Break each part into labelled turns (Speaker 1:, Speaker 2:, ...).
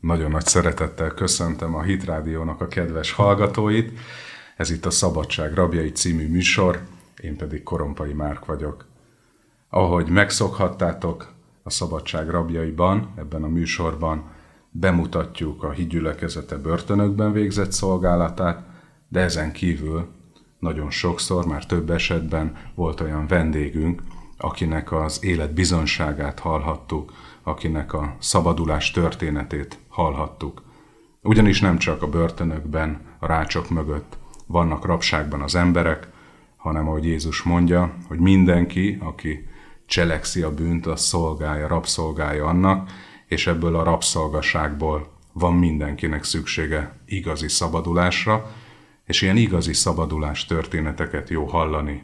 Speaker 1: Nagyon nagy szeretettel köszöntöm a Hit Rádiónak a kedves hallgatóit. Ez itt a Szabadság Rabjai című műsor, én pedig Korompai Márk vagyok. Ahogy megszokhattátok, a Szabadság Rabjaiban, ebben a műsorban bemutatjuk a hídgyülekezete börtönökben végzett szolgálatát, de ezen kívül nagyon sokszor, már több esetben volt olyan vendégünk, akinek az élet bizonságát hallhattuk, akinek a szabadulás történetét hallhattuk. Ugyanis nem csak a börtönökben, a rácsok mögött vannak rabságban az emberek, hanem ahogy Jézus mondja, hogy mindenki, aki cselekszi a bűnt, az szolgálja, rabszolgálja annak, és ebből a rabszolgaságból van mindenkinek szüksége igazi szabadulásra, és ilyen igazi szabadulás történeteket jó hallani,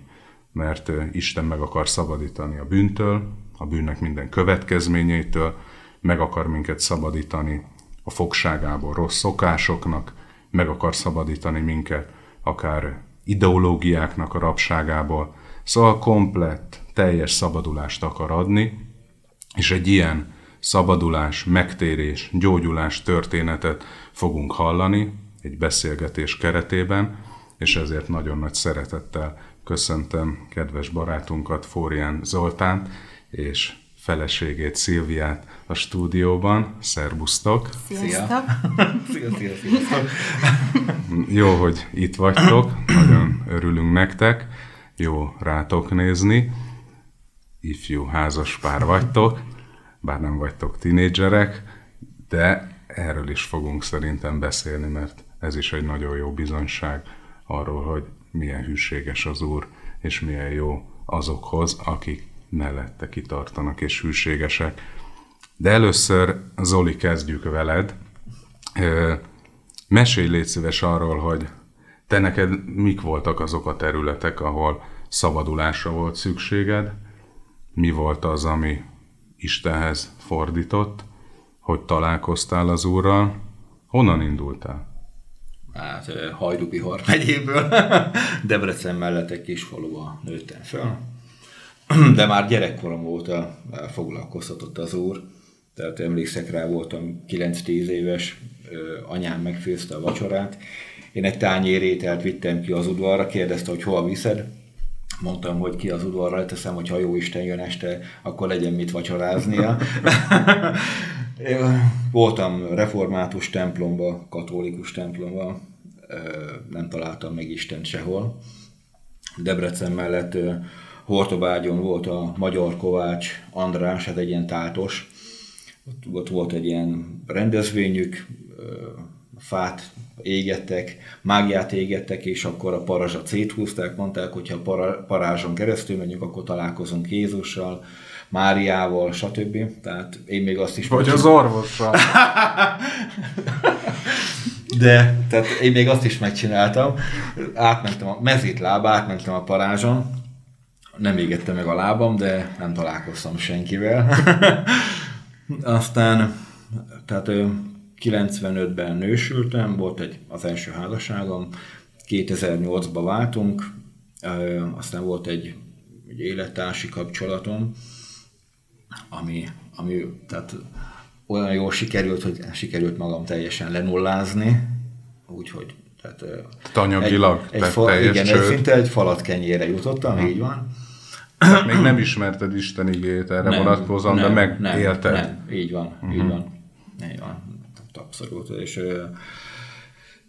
Speaker 1: mert Isten meg akar szabadítani a bűntől, a bűnnek minden következményeitől, meg akar minket szabadítani a fogságából rossz szokásoknak, meg akar szabadítani minket akár ideológiáknak a rabságából. Szóval komplett, teljes szabadulást akar adni, és egy ilyen szabadulás, megtérés, gyógyulás történetet fogunk hallani egy beszélgetés keretében, és ezért nagyon nagy szeretettel köszöntöm kedves barátunkat, Fórián Zoltán, és feleségét, Szilviát a stúdióban. Szerbusztok!
Speaker 2: Sziasztok!
Speaker 3: szia, szia, sziasztok!
Speaker 1: Jó, hogy itt vagytok, nagyon örülünk nektek, jó rátok nézni. Ifjú házas pár vagytok, bár nem vagytok tinédzserek, de erről is fogunk szerintem beszélni, mert ez is egy nagyon jó bizonyság arról, hogy milyen hűséges az Úr, és milyen jó azokhoz, akik mellette kitartanak és hűségesek. De először, Zoli, kezdjük veled. Mesélj légy szíves arról, hogy te neked mik voltak azok a területek, ahol szabadulásra volt szükséged, mi volt az, ami Istenhez fordított, hogy találkoztál az Úrral, honnan indultál?
Speaker 3: Hát Hajdubihar megyéből, Debrecen mellett egy kis faluba nőttem fel, de már gyerekkorom óta foglalkoztatott az úr. Tehát emlékszek rá, voltam 9-10 éves, anyám megfőzte a vacsorát. Én egy tányér ételt vittem ki az udvarra, kérdezte, hogy hol viszed. Mondtam, hogy ki az udvarra teszem, hogy ha jó Isten jön este, akkor legyen mit vacsoráznia. Voltam református templomba, katolikus templomba, nem találtam meg Isten sehol. Debrecen mellett Hortobágyon volt a Magyar Kovács András, hát egy ilyen tátos, ott, ott volt egy ilyen rendezvényük, fát égettek, mágiát égettek, és akkor a parazsat széthúzták, mondták, hogy ha para, parázson keresztül megyünk, akkor találkozunk Jézussal, Máriával, stb. Tehát én még azt is...
Speaker 1: Vagy az orvossal.
Speaker 3: De, tehát én még azt is megcsináltam. Átmentem a mezítláb, átmentem a parázson, nem égette meg a lábam, de nem találkoztam senkivel. Aztán, tehát 95-ben nősültem, volt egy, az első házasságom, 2008-ba váltunk, aztán volt egy, egy élettársi kapcsolatom, ami, ami tehát olyan jól sikerült, hogy sikerült magam teljesen lenullázni, úgyhogy tehát,
Speaker 1: Tanyagilag
Speaker 3: egy, egy fal, igen, csőd. szinte egy falat kenyére jutottam, ha. így van.
Speaker 1: Tehát még nem ismerted Isten igét erre nem, vonatkozóan, de megélted. Nem,
Speaker 3: nem, így van, uh-huh. így van. Így van, abszolút. És,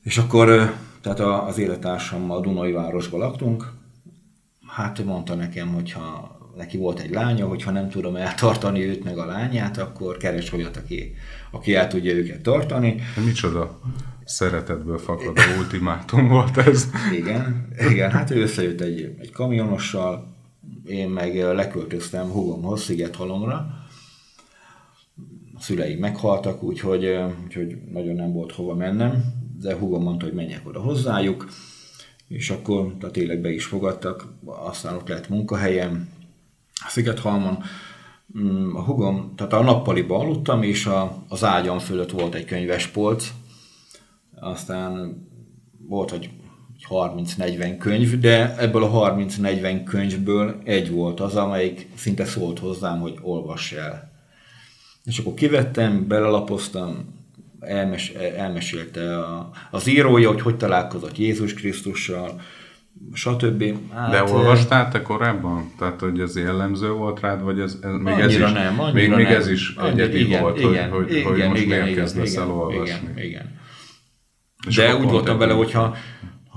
Speaker 3: és akkor tehát az élettársammal a Dunai városban laktunk, hát mondta nekem, hogyha neki volt egy lánya, hogyha nem tudom eltartani őt meg a lányát, akkor keres olyat, aki, aki el tudja őket tartani.
Speaker 1: Micsoda szeretetből fakadó ultimátum volt ez.
Speaker 3: Igen, igen hát ő összejött egy, egy kamionossal, én meg leköltöztem hugomhoz, Szigethalomra. A szüleim meghaltak, úgyhogy, úgyhogy nagyon nem volt hova mennem, de hugom mondta, hogy menjek oda hozzájuk, és akkor tehát tényleg be is fogadtak, aztán ott lett munkahelyem, Szigethalmon. Mm, a hugom, tehát a nappaliba aludtam, és a, az ágyam fölött volt egy könyvespolc, aztán volt, hogy 30-40 könyv, de ebből a 30-40 könyvből egy volt az, amelyik szinte szólt hozzám, hogy olvass el. És akkor kivettem, belelapoztam, elmes, elmesélte a, az írója, hogy hogy találkozott Jézus Krisztussal, stb.
Speaker 1: Hát, De olvastál te korábban? Tehát, hogy ez jellemző volt rád, vagy ez, ez még ez is,
Speaker 3: nem,
Speaker 1: még,
Speaker 3: nem.
Speaker 1: még ez is egyedi
Speaker 3: igen,
Speaker 1: volt,
Speaker 3: igen,
Speaker 1: hogy, hogy,
Speaker 3: igen,
Speaker 1: hogy most
Speaker 3: igen,
Speaker 1: miért
Speaker 3: igen,
Speaker 1: kezdesz
Speaker 3: igen,
Speaker 1: el olvasni?
Speaker 3: Igen, igen.
Speaker 1: És
Speaker 3: De úgy voltam vele, hogyha,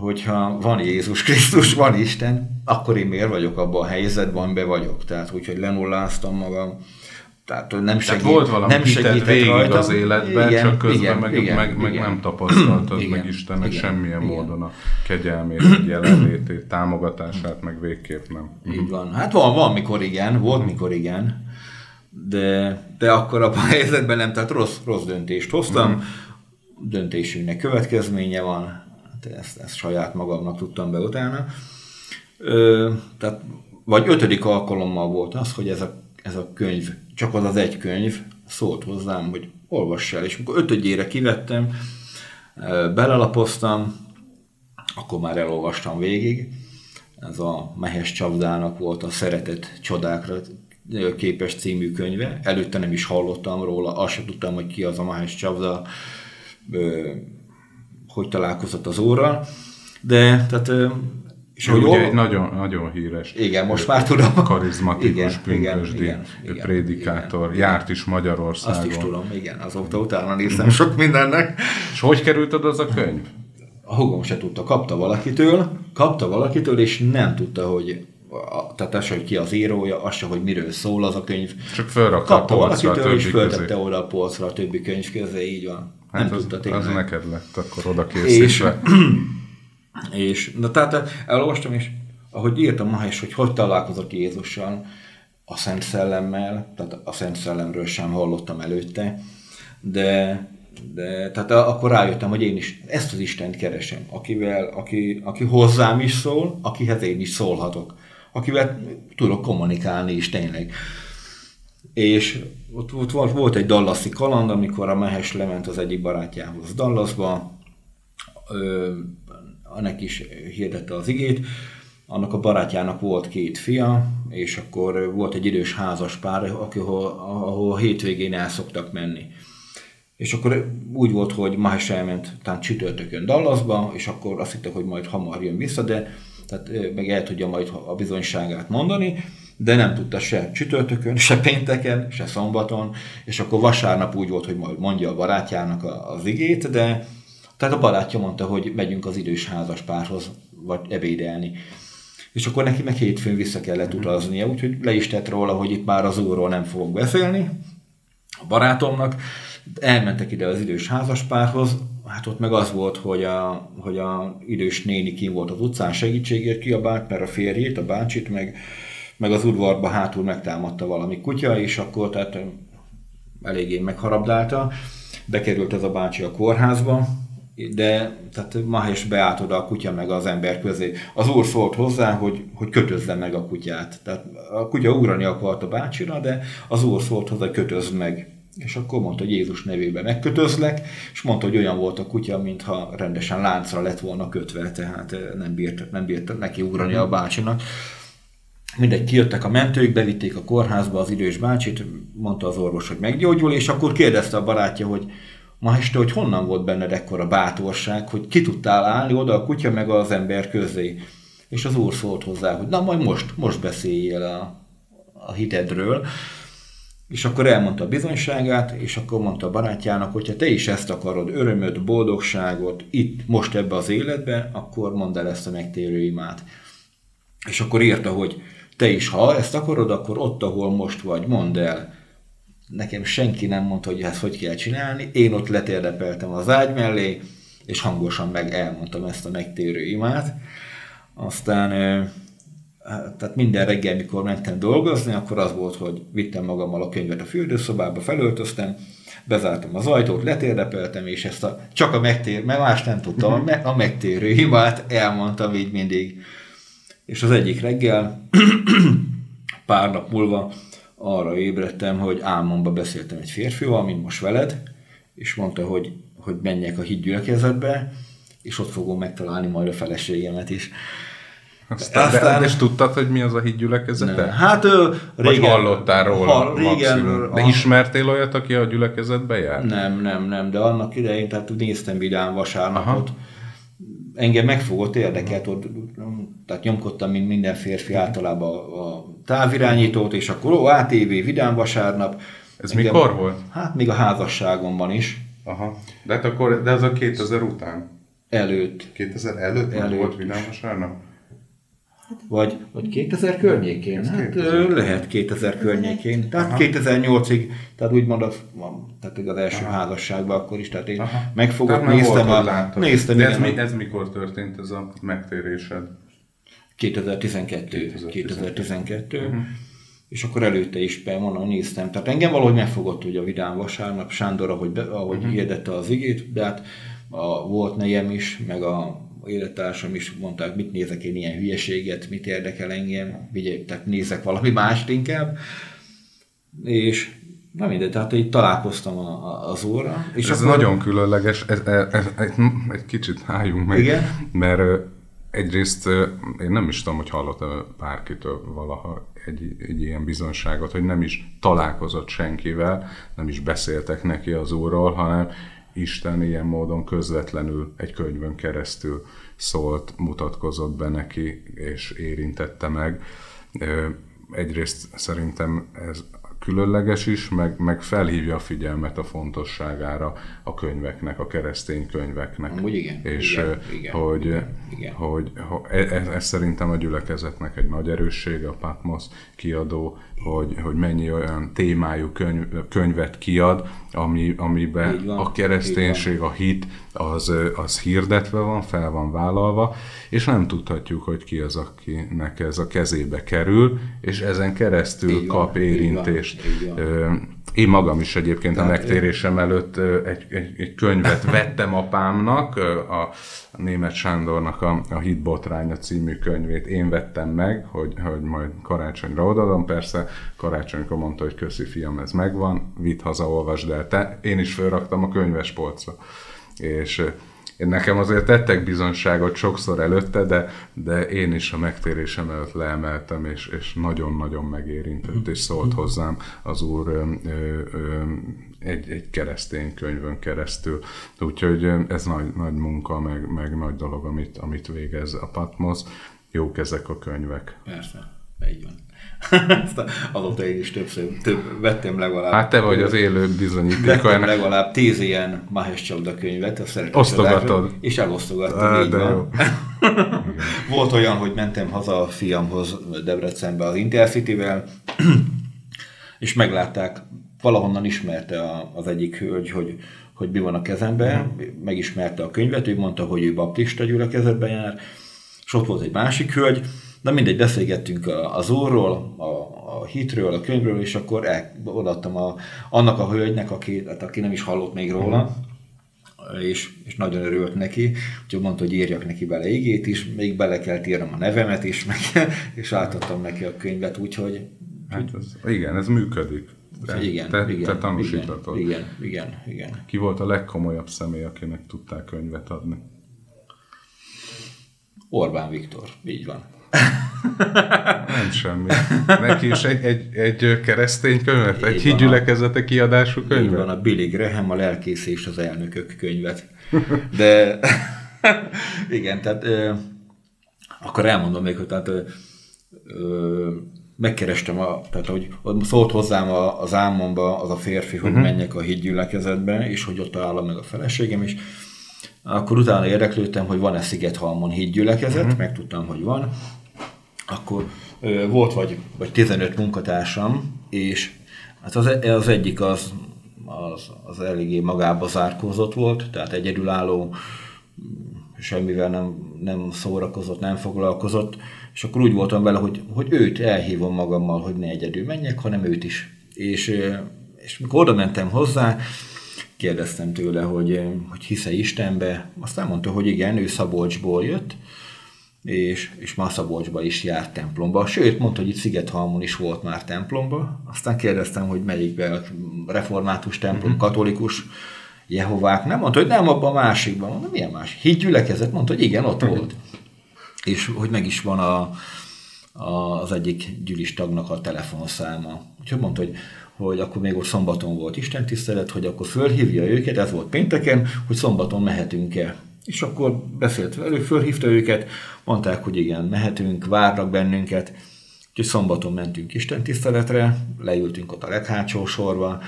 Speaker 3: hogyha van Jézus Krisztus, van Isten, akkor én miért vagyok abban a helyzetben, amiben vagyok. Tehát úgy, hogy lenulláztam magam, tehát hogy nem segít,
Speaker 1: Tehát volt valami
Speaker 3: nem segített
Speaker 1: végig
Speaker 3: rajtam.
Speaker 1: az életben,
Speaker 3: Igen,
Speaker 1: csak közben
Speaker 3: igen,
Speaker 1: meg,
Speaker 3: igen,
Speaker 1: meg, meg
Speaker 3: igen.
Speaker 1: nem tapasztaltad
Speaker 3: Igen,
Speaker 1: meg Istennek
Speaker 3: igen,
Speaker 1: semmilyen
Speaker 3: igen.
Speaker 1: módon a kegyelmét, jelenlétét, támogatását, meg végképp nem.
Speaker 3: Így van. Hát van, van, mikor igen, volt, mikor igen, de, de akkor abban a helyzetben nem, tehát rossz, rossz döntést hoztam, döntésünknek következménye van, hát ezt, ezt saját magamnak tudtam be utána. Ö, tehát, vagy ötödik alkalommal volt az, hogy ez a, ez a könyv, csak az az egy könyv szólt hozzám, hogy olvass el, és amikor ötödjére kivettem, belelapoztam, akkor már elolvastam végig. Ez a Mehes Csapdának volt a Szeretet csodákra képes című könyve. Előtte nem is hallottam róla, azt sem tudtam, hogy ki az a Mehes Csapda, ö, hogy találkozott az óra. De, tehát, és
Speaker 1: Ő ugye
Speaker 3: ol-
Speaker 1: egy nagyon, nagyon híres,
Speaker 3: igen, most már tudom.
Speaker 1: karizmatikus,
Speaker 3: Igen,
Speaker 1: pünkösdi
Speaker 3: igen, igen,
Speaker 1: prédikátor,
Speaker 3: igen.
Speaker 1: járt is Magyarországon.
Speaker 3: Azt is tudom, igen, azóta utána néztem sok mindennek.
Speaker 1: És hogy került oda az a könyv?
Speaker 3: A hugom se tudta, kapta valakitől, kapta valakitől, és nem tudta, hogy a, tehát az, hogy ki az írója, az se, hogy miről szól az a könyv.
Speaker 1: Csak fölrakta a polcra a
Speaker 3: valakitől, és
Speaker 1: többi
Speaker 3: föltette oda a polcra a többi könyv közé, így van.
Speaker 1: Hát
Speaker 3: nem
Speaker 1: az,
Speaker 3: tudta
Speaker 1: az
Speaker 3: tényleg.
Speaker 1: neked lett akkor oda
Speaker 3: És,
Speaker 1: készítve.
Speaker 3: és na, tehát elolvastam, és ahogy írtam ma is, hogy hogy találkozott Jézussal, a Szent Szellemmel, tehát a Szent Szellemről sem hallottam előtte, de, de tehát a- akkor rájöttem, hogy én is ezt az Istent keresem, akivel, aki, aki hozzám is szól, akihez én is szólhatok, akivel tudok kommunikálni is tényleg. És ott, ott volt, volt egy dallasi kaland, amikor a Mehes lement az egyik barátjához Dallasba, annak is hirdette az igét, annak a barátjának volt két fia, és akkor volt egy idős házas pár, ahol, ahol a hétvégén el szoktak menni. És akkor úgy volt, hogy Mahes elment talán csütörtökön Dallasba, és akkor azt hitte, hogy majd hamar jön vissza, de tehát meg el tudja majd a bizonyságát mondani, de nem tudta se csütörtökön, se pénteken, se szombaton, és akkor vasárnap úgy volt, hogy majd mondja a barátjának az igét, de tehát a barátja mondta, hogy megyünk az idős házas párhoz, vagy ebédelni. És akkor neki meg hétfőn vissza kellett utaznia, úgyhogy le is tett róla, hogy itt már az úrról nem fogok beszélni, a barátomnak. Elmentek ide az idős házaspárhoz, hát ott meg az volt, hogy a, hogy a idős néni kim volt az utcán segítségért kiabált, mert a férjét, a bácsit, meg, meg az udvarba hátul megtámadta valami kutya, és akkor tehát eléggé megharabdálta. Bekerült ez a bácsi a kórházba, de tehát Mahes beállt oda a kutya meg az ember közé. Az úr szólt hozzá, hogy, hogy kötözze meg a kutyát. Tehát a kutya ugrani akart a bácsira, de az úr szólt hozzá, hogy kötözd meg. És akkor mondta, hogy Jézus nevében megkötözlek, és mondta, hogy olyan volt a kutya, mintha rendesen láncra lett volna kötve, tehát eh, nem bírt, nem bírt neki ugrani a bácsinak. Mindegy, kijöttek a mentők, bevitték a kórházba az idős bácsit, mondta az orvos, hogy meggyógyul, és akkor kérdezte a barátja, hogy ma este, hogy honnan volt benned ekkora bátorság, hogy ki tudtál állni oda a kutya meg az ember közé. És az úr szólt hozzá, hogy na majd most, most beszéljél a, a hitedről. És akkor elmondta a bizonyságát, és akkor mondta a barátjának, hogy ha te is ezt akarod, örömöt, boldogságot itt, most ebbe az életbe, akkor mondd el ezt a megtérő imát. És akkor írta, hogy te is, ha ezt akarod, akkor ott, ahol most vagy, mondd el. Nekem senki nem mondta, hogy ezt hogy kell csinálni. Én ott letérdepeltem az ágy mellé, és hangosan meg elmondtam ezt a megtérő imát. Aztán hát, tehát minden reggel, mikor mentem dolgozni, akkor az volt, hogy vittem magammal a könyvet a fürdőszobába, felöltöztem, bezártam az ajtót, letérdepeltem, és ezt a, csak a megtér, mert más nem tudtam, a, a megtérő imát elmondtam így mindig. És az egyik reggel, pár nap múlva arra ébredtem, hogy álmomba beszéltem egy férfival, mint most veled, és mondta, hogy, hogy menjek a hídgyülekezetbe, és ott fogom megtalálni majd a feleségemet is.
Speaker 1: Aztán, Aztán, de, és tudtad, hogy mi az a hídgyülekezete?
Speaker 3: Nem. Hát ö, régen,
Speaker 1: Vagy hallottál róla ha, régen, maximum. De ismertél olyat, aki a gyülekezetbe jár?
Speaker 3: Nem, nem, nem, de annak idején, tehát néztem vidám vasárnapot, Aha. Engem megfogott, érdekelt, ott, tehát nyomkodtam, mint minden férfi általában a távirányítót, és akkor ó, ATV, vidám vasárnap.
Speaker 1: Ez engem, mikor volt?
Speaker 3: Hát még a házasságomban is.
Speaker 1: Aha. De, hát akkor, de ez a 2000 után?
Speaker 3: Előtt.
Speaker 1: 2000 előtt, előtt volt vidám vasárnap?
Speaker 3: Vagy, vagy 2000 környékén? Hát 2000. lehet 2000 környékén. Tehát Aha. 2008-ig, tehát úgymond az, tehát az első Aha. házasságban akkor is, tehát én Aha. megfogott, tehát néztem, a, néztem.
Speaker 1: De ez, mi, ez mikor történt ez a megtérésed?
Speaker 3: 2012. 2012. 2012. Uh-huh. És akkor előtte is mondom, néztem. Tehát engem valahogy megfogott ugye a Vidám vasárnap, Sándor, ahogy, be, ahogy uh-huh. hirdette az igét, de hát a, volt nejem is, meg a élettársam is mondták, mit nézek én ilyen hülyeséget, mit érdekel engem, vigyek, tehát nézek valami mást inkább. És na mindegy, tehát így találkoztam a, a, az óra.
Speaker 1: És ez akkor... nagyon különleges, ez, ez, ez, ez, egy kicsit álljunk meg, Igen? mert egyrészt én nem is tudom, hogy hallottam bárkitől valaha egy, egy ilyen bizonságot, hogy nem is találkozott senkivel, nem is beszéltek neki az úrról, hanem Isten ilyen módon közvetlenül egy könyvön keresztül szólt, mutatkozott be neki, és érintette meg. Egyrészt szerintem ez különleges is, meg, meg felhívja a figyelmet a fontosságára a könyveknek, a keresztény könyveknek.
Speaker 3: Úgy igen.
Speaker 1: És
Speaker 3: igen,
Speaker 1: igen, hogy, igen, igen. hogy, hogy ez, ez szerintem a gyülekezetnek egy nagy erőssége, a Patmos kiadó, hogy, hogy mennyi olyan témájú könyv, könyvet kiad, ami, amiben van, a kereszténység, a hit, az, az hirdetve van, fel van vállalva, és nem tudhatjuk, hogy ki az, akinek ez a kezébe kerül, és ezen keresztül így kap van, érintést. Így van, így van. Én magam is egyébként a megtérésem előtt egy, egy, egy könyvet vettem apámnak, a, a német Sándornak a, a Hit Botránya című könyvét én vettem meg, hogy, hogy majd karácsonyra odaadom. Persze karácsonykor mondta, hogy köszi fiam, ez megvan, vidd haza, olvasd el te. Én is felraktam a könyves polcra. És én nekem azért tettek bizonságot sokszor előtte, de, de én is a megtérésem előtt leemeltem, és, és nagyon-nagyon megérintett, és szólt hozzám az Úr ö, ö, egy, egy keresztény könyvön keresztül. Úgyhogy ez nagy, nagy munka, meg, meg nagy dolog, amit, amit végez a Patmos. Jók ezek a könyvek.
Speaker 3: Persze, így van. Ezt azóta én is többször több, vettem legalább.
Speaker 1: Hát te vagy az élő bizonyíték.
Speaker 3: Vettem ennek. legalább tíz ilyen Mahes Csapda könyvet, a
Speaker 1: Osztogatod.
Speaker 3: És elosztogattam, így de van. Jó. Volt olyan, hogy mentem haza a fiamhoz Debrecenbe az Intercity-vel, és meglátták, valahonnan ismerte az egyik hölgy, hogy, hogy mi van a kezemben, uh-huh. megismerte a könyvet, ő mondta, hogy ő baptista gyülekezetben jár, és ott volt egy másik hölgy, Na mindegy, beszélgettünk az úrról, a, a hitről, a könyvről, és akkor el, odaadtam a, annak a hölgynek, aki, hát aki nem is hallott még róla, és, és nagyon örült neki, úgyhogy mondta, hogy írjak neki bele igét is, még bele kell írnom a nevemet is, meg, és átadtam neki a könyvet, úgyhogy...
Speaker 1: Hát ez, igen, ez működik.
Speaker 3: De igen, te, igen,
Speaker 1: te tanúsítatod.
Speaker 3: Igen, igen, igen.
Speaker 1: Ki volt a legkomolyabb személy, akinek tudták könyvet adni?
Speaker 3: Orbán Viktor, így van.
Speaker 1: Nem semmi. Neki is egy, egy, egy keresztény könyvet, egy hídgyülekezete kiadású könyvet. Így
Speaker 3: van, a Billy Graham, a lelkész és az elnökök könyvet. De igen, tehát ö, akkor elmondom még, hogy tehát ö, ö, megkerestem, a, tehát hogy szólt hozzám a, az álmomba az a férfi, hogy uh-huh. menjek a hídgyülekezetbe, és hogy ott találom meg a feleségem, és akkor utána érdeklődtem, hogy van-e Szigethalmon hídgyülekezet, uh-huh. megtudtam, hogy van, akkor ö, volt vagy, vagy 15 munkatársam, és hát az, az egyik az, az, az eléggé magába zárkózott volt, tehát egyedülálló, semmivel nem, nem szórakozott, nem foglalkozott, és akkor úgy voltam vele, hogy, hogy őt elhívom magammal, hogy ne egyedül menjek, hanem őt is. És, és mikor oda mentem hozzá, kérdeztem tőle, hogy, hogy hisze Istenbe, aztán mondta, hogy igen, ő Szabolcsból jött, és, és Masszabolcsba is járt templomba. Sőt, mondta, hogy itt Szigethalmon is volt már templomba. Aztán kérdeztem, hogy melyikben református templom, uh-huh. katolikus, Jehovák. Nem mondta, hogy nem abban a másikban. Mondom, milyen más? Hídgyülekezet? Mondta, hogy igen, ott volt. és hogy meg is van a, a, az egyik gyűlis tagnak a telefonszáma. Úgyhogy mondta, hogy, hogy akkor még ott szombaton volt Isten tisztelet, hogy akkor fölhívja őket, ez volt pénteken, hogy szombaton mehetünk-e. És akkor beszélt velük, fölhívta őket, mondták, hogy igen, mehetünk, várnak bennünket. Úgyhogy szombaton mentünk Isten tiszteletre, leültünk ott a leghátsó sorba,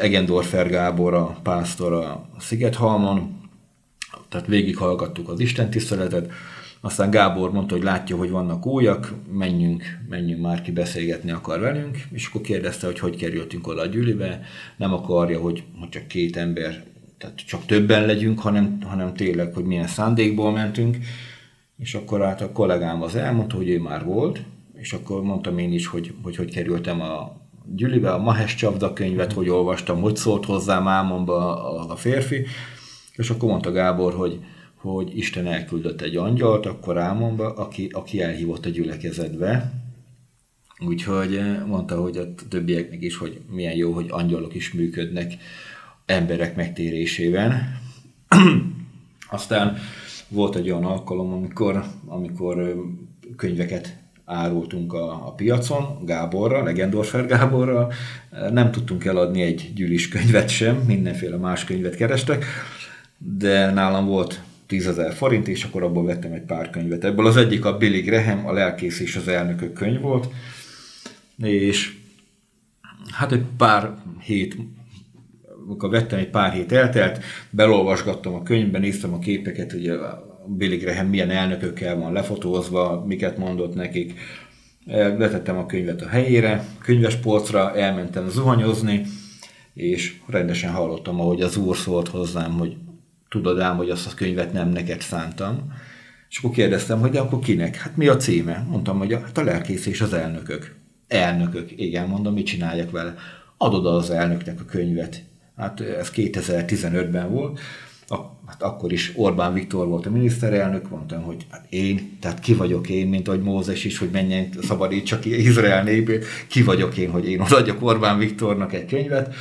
Speaker 3: Egendorfer Gábor, a pásztor a Szigethalmon, tehát végighallgattuk az Isten tiszteletet, aztán Gábor mondta, hogy látja, hogy vannak újak, menjünk, menjünk már ki beszélgetni akar velünk, és akkor kérdezte, hogy hogy kerültünk oda a gyűlibe, nem akarja, hogy, hogy csak két ember, tehát csak többen legyünk, hanem, hanem tényleg, hogy milyen szándékból mentünk, és akkor hát a kollégám az elmondta, hogy ő már volt, és akkor mondtam én is, hogy hogy, hogy kerültem a gyűlibe, a Mahes Csapda könyvet, hogy olvastam, hogy szólt hozzám álmomba a, a férfi, és akkor mondta Gábor, hogy, hogy Isten elküldött egy angyalt akkor álmomba, aki, aki elhívott a gyülekezetbe. Úgyhogy eh, mondta, hogy a többieknek is, hogy milyen jó, hogy angyalok is működnek emberek megtérésében. Aztán volt egy olyan alkalom, amikor, amikor könyveket árultunk a, a piacon, Gáborra, Legendorfer Gáborra, nem tudtunk eladni egy gyűlis könyvet sem, mindenféle más könyvet kerestek, de nálam volt 10 ezer forint, és akkor abból vettem egy pár könyvet. Ebből az egyik a Billy Graham, a lelkész és az elnökök könyv volt, és hát egy pár hét, amikor vettem, egy pár hét eltelt, belolvasgattam a könyvben, néztem a képeket, ugye Billy Graham milyen elnökökkel van lefotózva, miket mondott nekik. Letettem a könyvet a helyére, könyvespolcra, elmentem zuhanyozni, és rendesen hallottam, ahogy az úr szólt hozzám, hogy tudod ám, hogy azt a könyvet nem neked szántam. És akkor kérdeztem, hogy de akkor kinek? Hát mi a címe? Mondtam, hogy a, hát a lelkész és az elnökök. Elnökök, igen, mondom, mit csináljak vele? Adod az elnöknek a könyvet. Hát ez 2015-ben volt hát akkor is Orbán Viktor volt a miniszterelnök, mondtam, hogy hát én, tehát ki vagyok én, mint ahogy Mózes is, hogy menjen, szabadítsa ki Izrael népét, ki vagyok én, hogy én odaadjak Orbán Viktornak egy könyvet.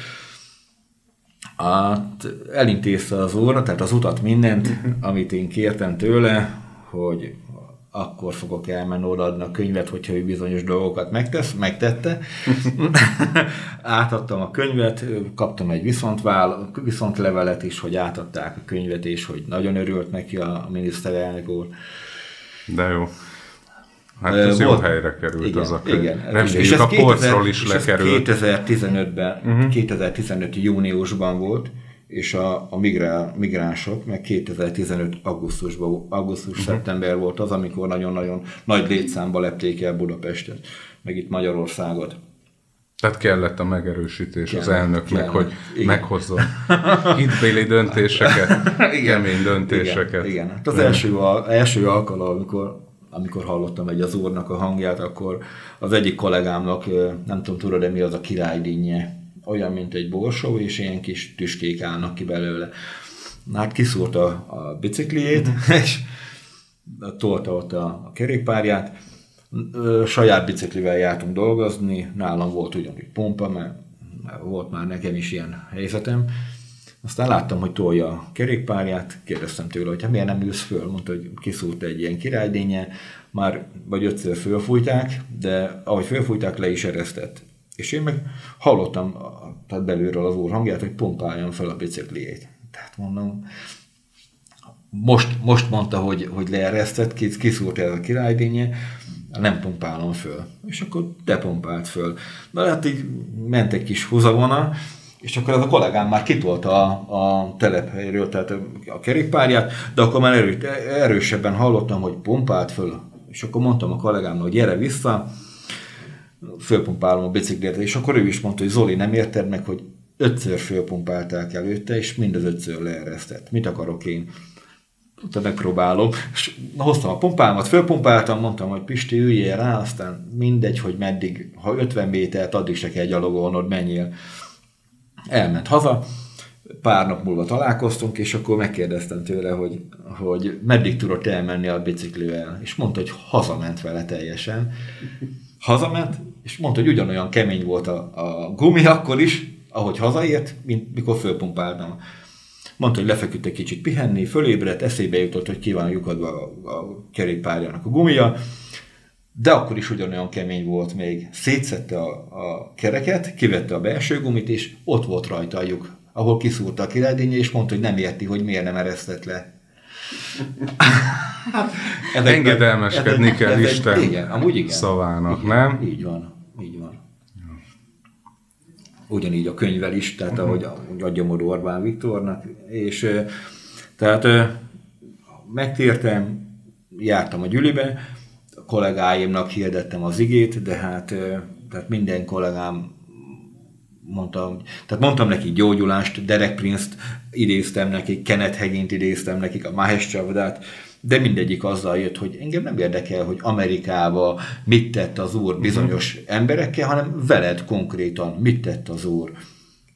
Speaker 3: Hát elintézte az úr, tehát az utat mindent, amit én kértem tőle, hogy akkor fogok elmenni odaadni a könyvet, hogyha ő bizonyos dolgokat megtesz, megtette. Átadtam a könyvet, kaptam egy viszontvál, viszontlevelet is, hogy átadták a könyvet, és hogy nagyon örült neki a miniszterelnök úr.
Speaker 1: De jó. Hát ez Volt, jó helyre került
Speaker 3: igen,
Speaker 1: az a könyv.
Speaker 3: Igen.
Speaker 1: Reméljük és a polcról is lekerült.
Speaker 3: 2015-ben, uh-huh. 2015 júniusban volt, és a, a migrál, migránsok, meg 2015 augusztusban, augusztus-szeptember uh-huh. volt az, amikor nagyon-nagyon nagy létszámba lepték el Budapestet, meg itt Magyarországot.
Speaker 1: Tehát kellett a megerősítés kellett, az elnöknek, kellett, hogy igen. meghozzon hitbéli döntéseket, igen, kemény döntéseket.
Speaker 3: Igen, igen. Hát az első, első alkalom, amikor, amikor hallottam egy az úrnak a hangját, akkor az egyik kollégámnak, nem tudom, tudod, de mi az a királydínnye, olyan, mint egy borsó, és ilyen kis tüskék állnak ki belőle. Hát kiszúrt a, a bicikliét, és tolta ott a, a kerékpárját. Saját biciklivel jártunk dolgozni, nálam volt ugyanúgy pompa, mert volt már nekem is ilyen helyzetem. Aztán láttam, hogy tolja a kerékpárját, kérdeztem tőle, hogy hát miért nem ülsz föl, mondta, hogy kiszúrt egy ilyen királydénye, már vagy ötször fölfújták, de ahogy fölfújták, le is eresztett. És én meg hallottam tehát belülről az úr hangját, hogy pumpáljon fel a bicikliét. Tehát mondom, most, most mondta, hogy, hogy leeresztett, kiszúrt ez a királydénye, nem pumpálom föl. És akkor depumpált föl. Na hát így ment egy kis húzavona, és akkor az a kollégám már kitolta a, a telephelyről, tehát a kerékpárját, de akkor már erő, erősebben hallottam, hogy pumpált föl. És akkor mondtam a kollégámnak, hogy gyere vissza, fölpumpálom a biciklét, és akkor ő is mondta, hogy Zoli, nem érted meg, hogy ötször fölpumpálták előtte, és mind az ötször leeresztett. Mit akarok én? Utána megpróbálom, és hoztam a pumpámat, fölpumpáltam, mondtam, hogy Pisti, üljél rá, aztán mindegy, hogy meddig, ha 50 métert, addig se kell gyalogolnod, menjél. Elment haza, pár nap múlva találkoztunk, és akkor megkérdeztem tőle, hogy, hogy meddig tudott elmenni a biciklivel, és mondta, hogy hazament vele teljesen. Hazament, és mondta, hogy ugyanolyan kemény volt a, a gumi akkor is, ahogy hazaért, mint mikor fölpumpáltam. mondta, hogy lefeküdt egy kicsit pihenni, fölébredt, eszébe jutott, hogy ki van lyukadva a, a kerékpárjának a gumia, de akkor is ugyanolyan kemény volt még. Szétszette a, a kereket, kivette a belső gumit, és ott volt rajta a lyuk, ahol kiszúrta a királydinnye, és mondta, hogy nem érti, hogy miért nem eresztett le.
Speaker 1: ezek, Engedelmeskedni kell Isten
Speaker 3: igen, amúgy igen.
Speaker 1: szavának,
Speaker 3: igen,
Speaker 1: nem?
Speaker 3: Így van, így van. Ugyanígy a könyvel is, tehát uh-huh. ahogy, adja Modó Orbán Viktornak, és tehát megtértem, jártam a gyülibe, a kollégáimnak hirdettem az igét, de hát tehát minden kollégám mondtam, tehát mondtam neki gyógyulást, Derek Prince-t idéztem nekik, Kenneth Hegint idéztem nekik, a Mahesh Chavdát, de mindegyik azzal jött, hogy engem nem érdekel, hogy Amerikába mit tett az úr bizonyos uh-huh. emberekkel, hanem veled konkrétan mit tett az úr.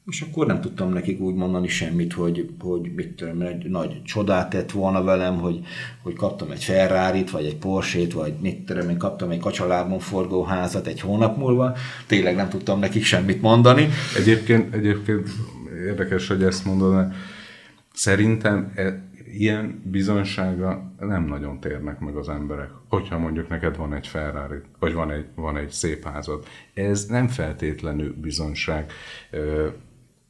Speaker 3: És akkor nem tudtam nekik úgy mondani semmit, hogy, hogy mit tudom, egy nagy csodát tett volna velem, hogy, hogy kaptam egy ferrari vagy egy Porsche-t, vagy mit tudom, én kaptam egy kacsalábon forgó házat egy hónap múlva. Tényleg nem tudtam nekik semmit mondani.
Speaker 1: Egyébként, egyébként érdekes, hogy ezt mondod, szerintem e, ilyen bizonysága nem nagyon térnek meg az emberek. Hogyha mondjuk neked van egy Ferrari, vagy van egy, van egy szép házad. Ez nem feltétlenül bizonyság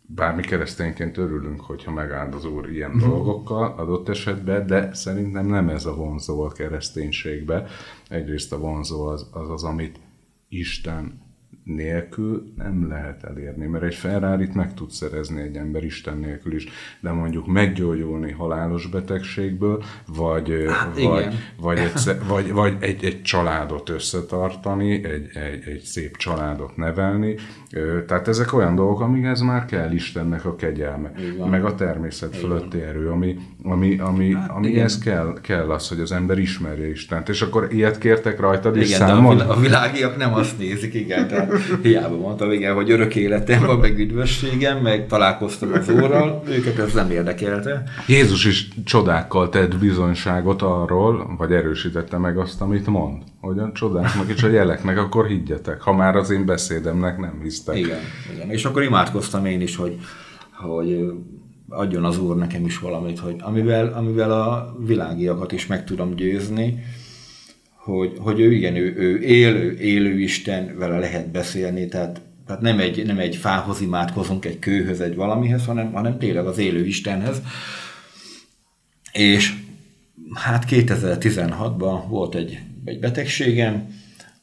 Speaker 1: bármi keresztényként örülünk, hogyha megáld az Úr ilyen uh-huh. dolgokkal adott esetben, de szerintem nem ez a vonzó a kereszténységbe. Egyrészt a vonzó az az, az amit Isten nélkül nem lehet elérni, mert egy ferrari meg tud szerezni egy ember Isten nélkül is, de mondjuk meggyógyulni halálos betegségből, vagy, hát, vagy, vagy, egy, vagy, vagy egy, egy családot összetartani, egy, egy, egy szép családot nevelni, tehát ezek olyan dolgok, amíg már kell Istennek a kegyelme, meg a természet fölötti erő, ami, ami, ami, hát, amihez kell, kell az, hogy az ember ismerje Istent, és akkor ilyet kértek rajtad, és
Speaker 3: igen, számol? De a, világiak nem azt nézik, igen, tehát hiába mondtam, igen, hogy örök életem van, meg üdvösségem, meg találkoztam az Úrral, őket ez nem érdekelte.
Speaker 1: Jézus is csodákkal tett bizonyságot arról, vagy erősítette meg azt, amit mond. Hogy a csodáknak és a jeleknek, akkor higgyetek, ha már az én beszédemnek nem hisztek.
Speaker 3: Igen, igen. és akkor imádkoztam én is, hogy, hogy adjon az Úr nekem is valamit, hogy amivel, amivel a világiakat is meg tudom győzni, hogy, hogy ő igen, ő, ő élő, élő Isten, vele lehet beszélni, tehát, tehát nem, egy, nem egy fához imádkozunk, egy kőhöz, egy valamihez, hanem, hanem tényleg az élő Istenhez. És hát 2016-ban volt egy, egy betegségem,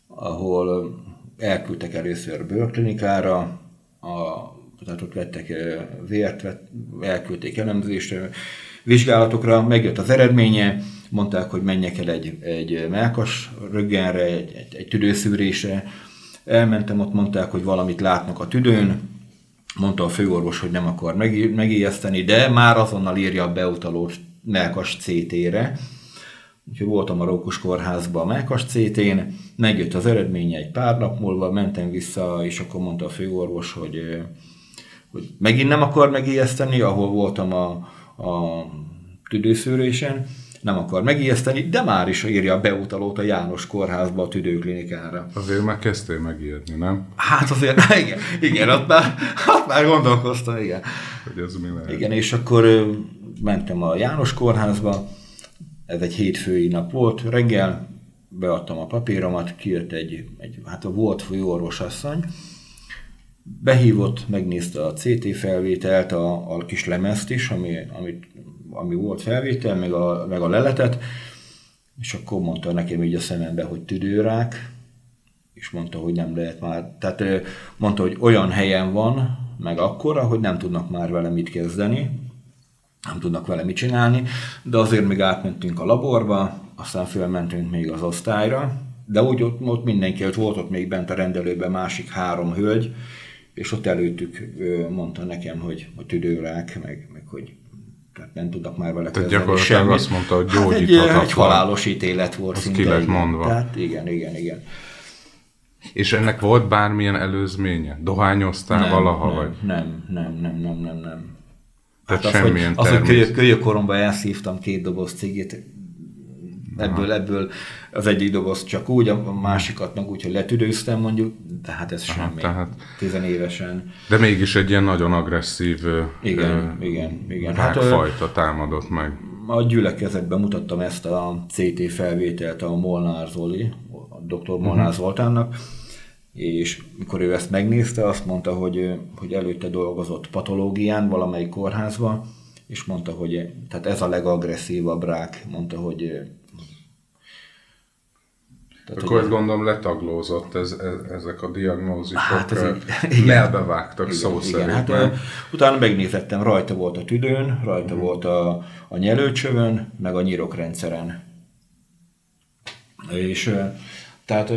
Speaker 3: ahol elküldtek először bőrklinikára, a, tehát ott vettek vért, vett, elküldték elemzésre, vizsgálatokra, megjött az eredménye, mondták, hogy menjek el egy, egy melkas röggenre, egy, egy, egy tüdőszűrésre. Elmentem, ott mondták, hogy valamit látnak a tüdőn, mondta a főorvos, hogy nem akar megijeszteni, de már azonnal írja a beutalót melkas CT-re. Úgyhogy voltam a Rókus kórházban a melkas CT-n, megjött az eredménye egy pár nap múlva, mentem vissza, és akkor mondta a főorvos, hogy, hogy megint nem akar megijeszteni, ahol voltam a, a tüdőszűrésen, nem akar megijeszteni, de már is írja a beutalót a János kórházba, a tüdőklinikára.
Speaker 1: Azért már kezdtél megijedni, nem?
Speaker 3: Hát azért, igen, igen ott, már, ott már gondolkoztam, igen.
Speaker 1: Hogy ez mi lehet.
Speaker 3: Igen, és akkor mentem a János kórházba, ez egy hétfői nap volt, reggel beadtam a papíromat, kijött egy, egy hát a volt főorvosasszony, behívott, megnézte a CT felvételt, a, a kis lemezt is, ami, amit ami volt felvétel, meg a, meg a leletet, és akkor mondta nekem így a szemembe, hogy tüdőrák, és mondta, hogy nem lehet már, tehát mondta, hogy olyan helyen van, meg akkora, hogy nem tudnak már vele mit kezdeni, nem tudnak vele mit csinálni, de azért még átmentünk a laborba, aztán fölmentünk még az osztályra, de úgy ott, ott mindenki, ott volt ott még bent a rendelőben másik három hölgy, és ott előttük mondta nekem, hogy, hogy tüdőrák, meg, meg hogy tehát nem tudnak már vele
Speaker 1: Tehát gyakorlatilag semmit. azt mondta, hogy gyógyíthatatlan.
Speaker 3: Hát egy, egy halálos ítélet volt
Speaker 1: az szinte. ki lett mondva.
Speaker 3: Tehát igen, igen, igen.
Speaker 1: És ennek volt bármilyen előzménye? Dohányoztál nem, valaha?
Speaker 3: Nem,
Speaker 1: vagy?
Speaker 3: nem, nem, nem, nem, nem, nem.
Speaker 1: Tehát hát semmilyen
Speaker 3: az, hogy, az, hogy kölyök, kölyök koromban elszívtam két doboz cigit, ebből, ebből az egyik doboz csak úgy, a másikat meg úgy, hogy letüdőztem mondjuk, de hát ez Aha, semmi. Tehát... Tizenévesen.
Speaker 1: De mégis egy ilyen nagyon agresszív
Speaker 3: igen, ö, igen, igen.
Speaker 1: Hát, fajta támadott meg.
Speaker 3: A gyülekezetben mutattam ezt a CT felvételt a Molnár Zoli, a dr. Molnár uh-huh. Zoltánnak, és mikor ő ezt megnézte, azt mondta, hogy, hogy előtte dolgozott patológián valamelyik kórházban, és mondta, hogy tehát ez a legagresszívabb rák, mondta, hogy
Speaker 1: tehát, Akkor ezt gondolom letaglózott ez, ez, ezek a diagnózisok, hát ez így, melbevágtak igen, szó igen, szerint. Hát,
Speaker 3: utána megnézettem, rajta volt a tüdőn, rajta hmm. volt a, a nyelőcsövön, meg a nyirokrendszeren. És tehát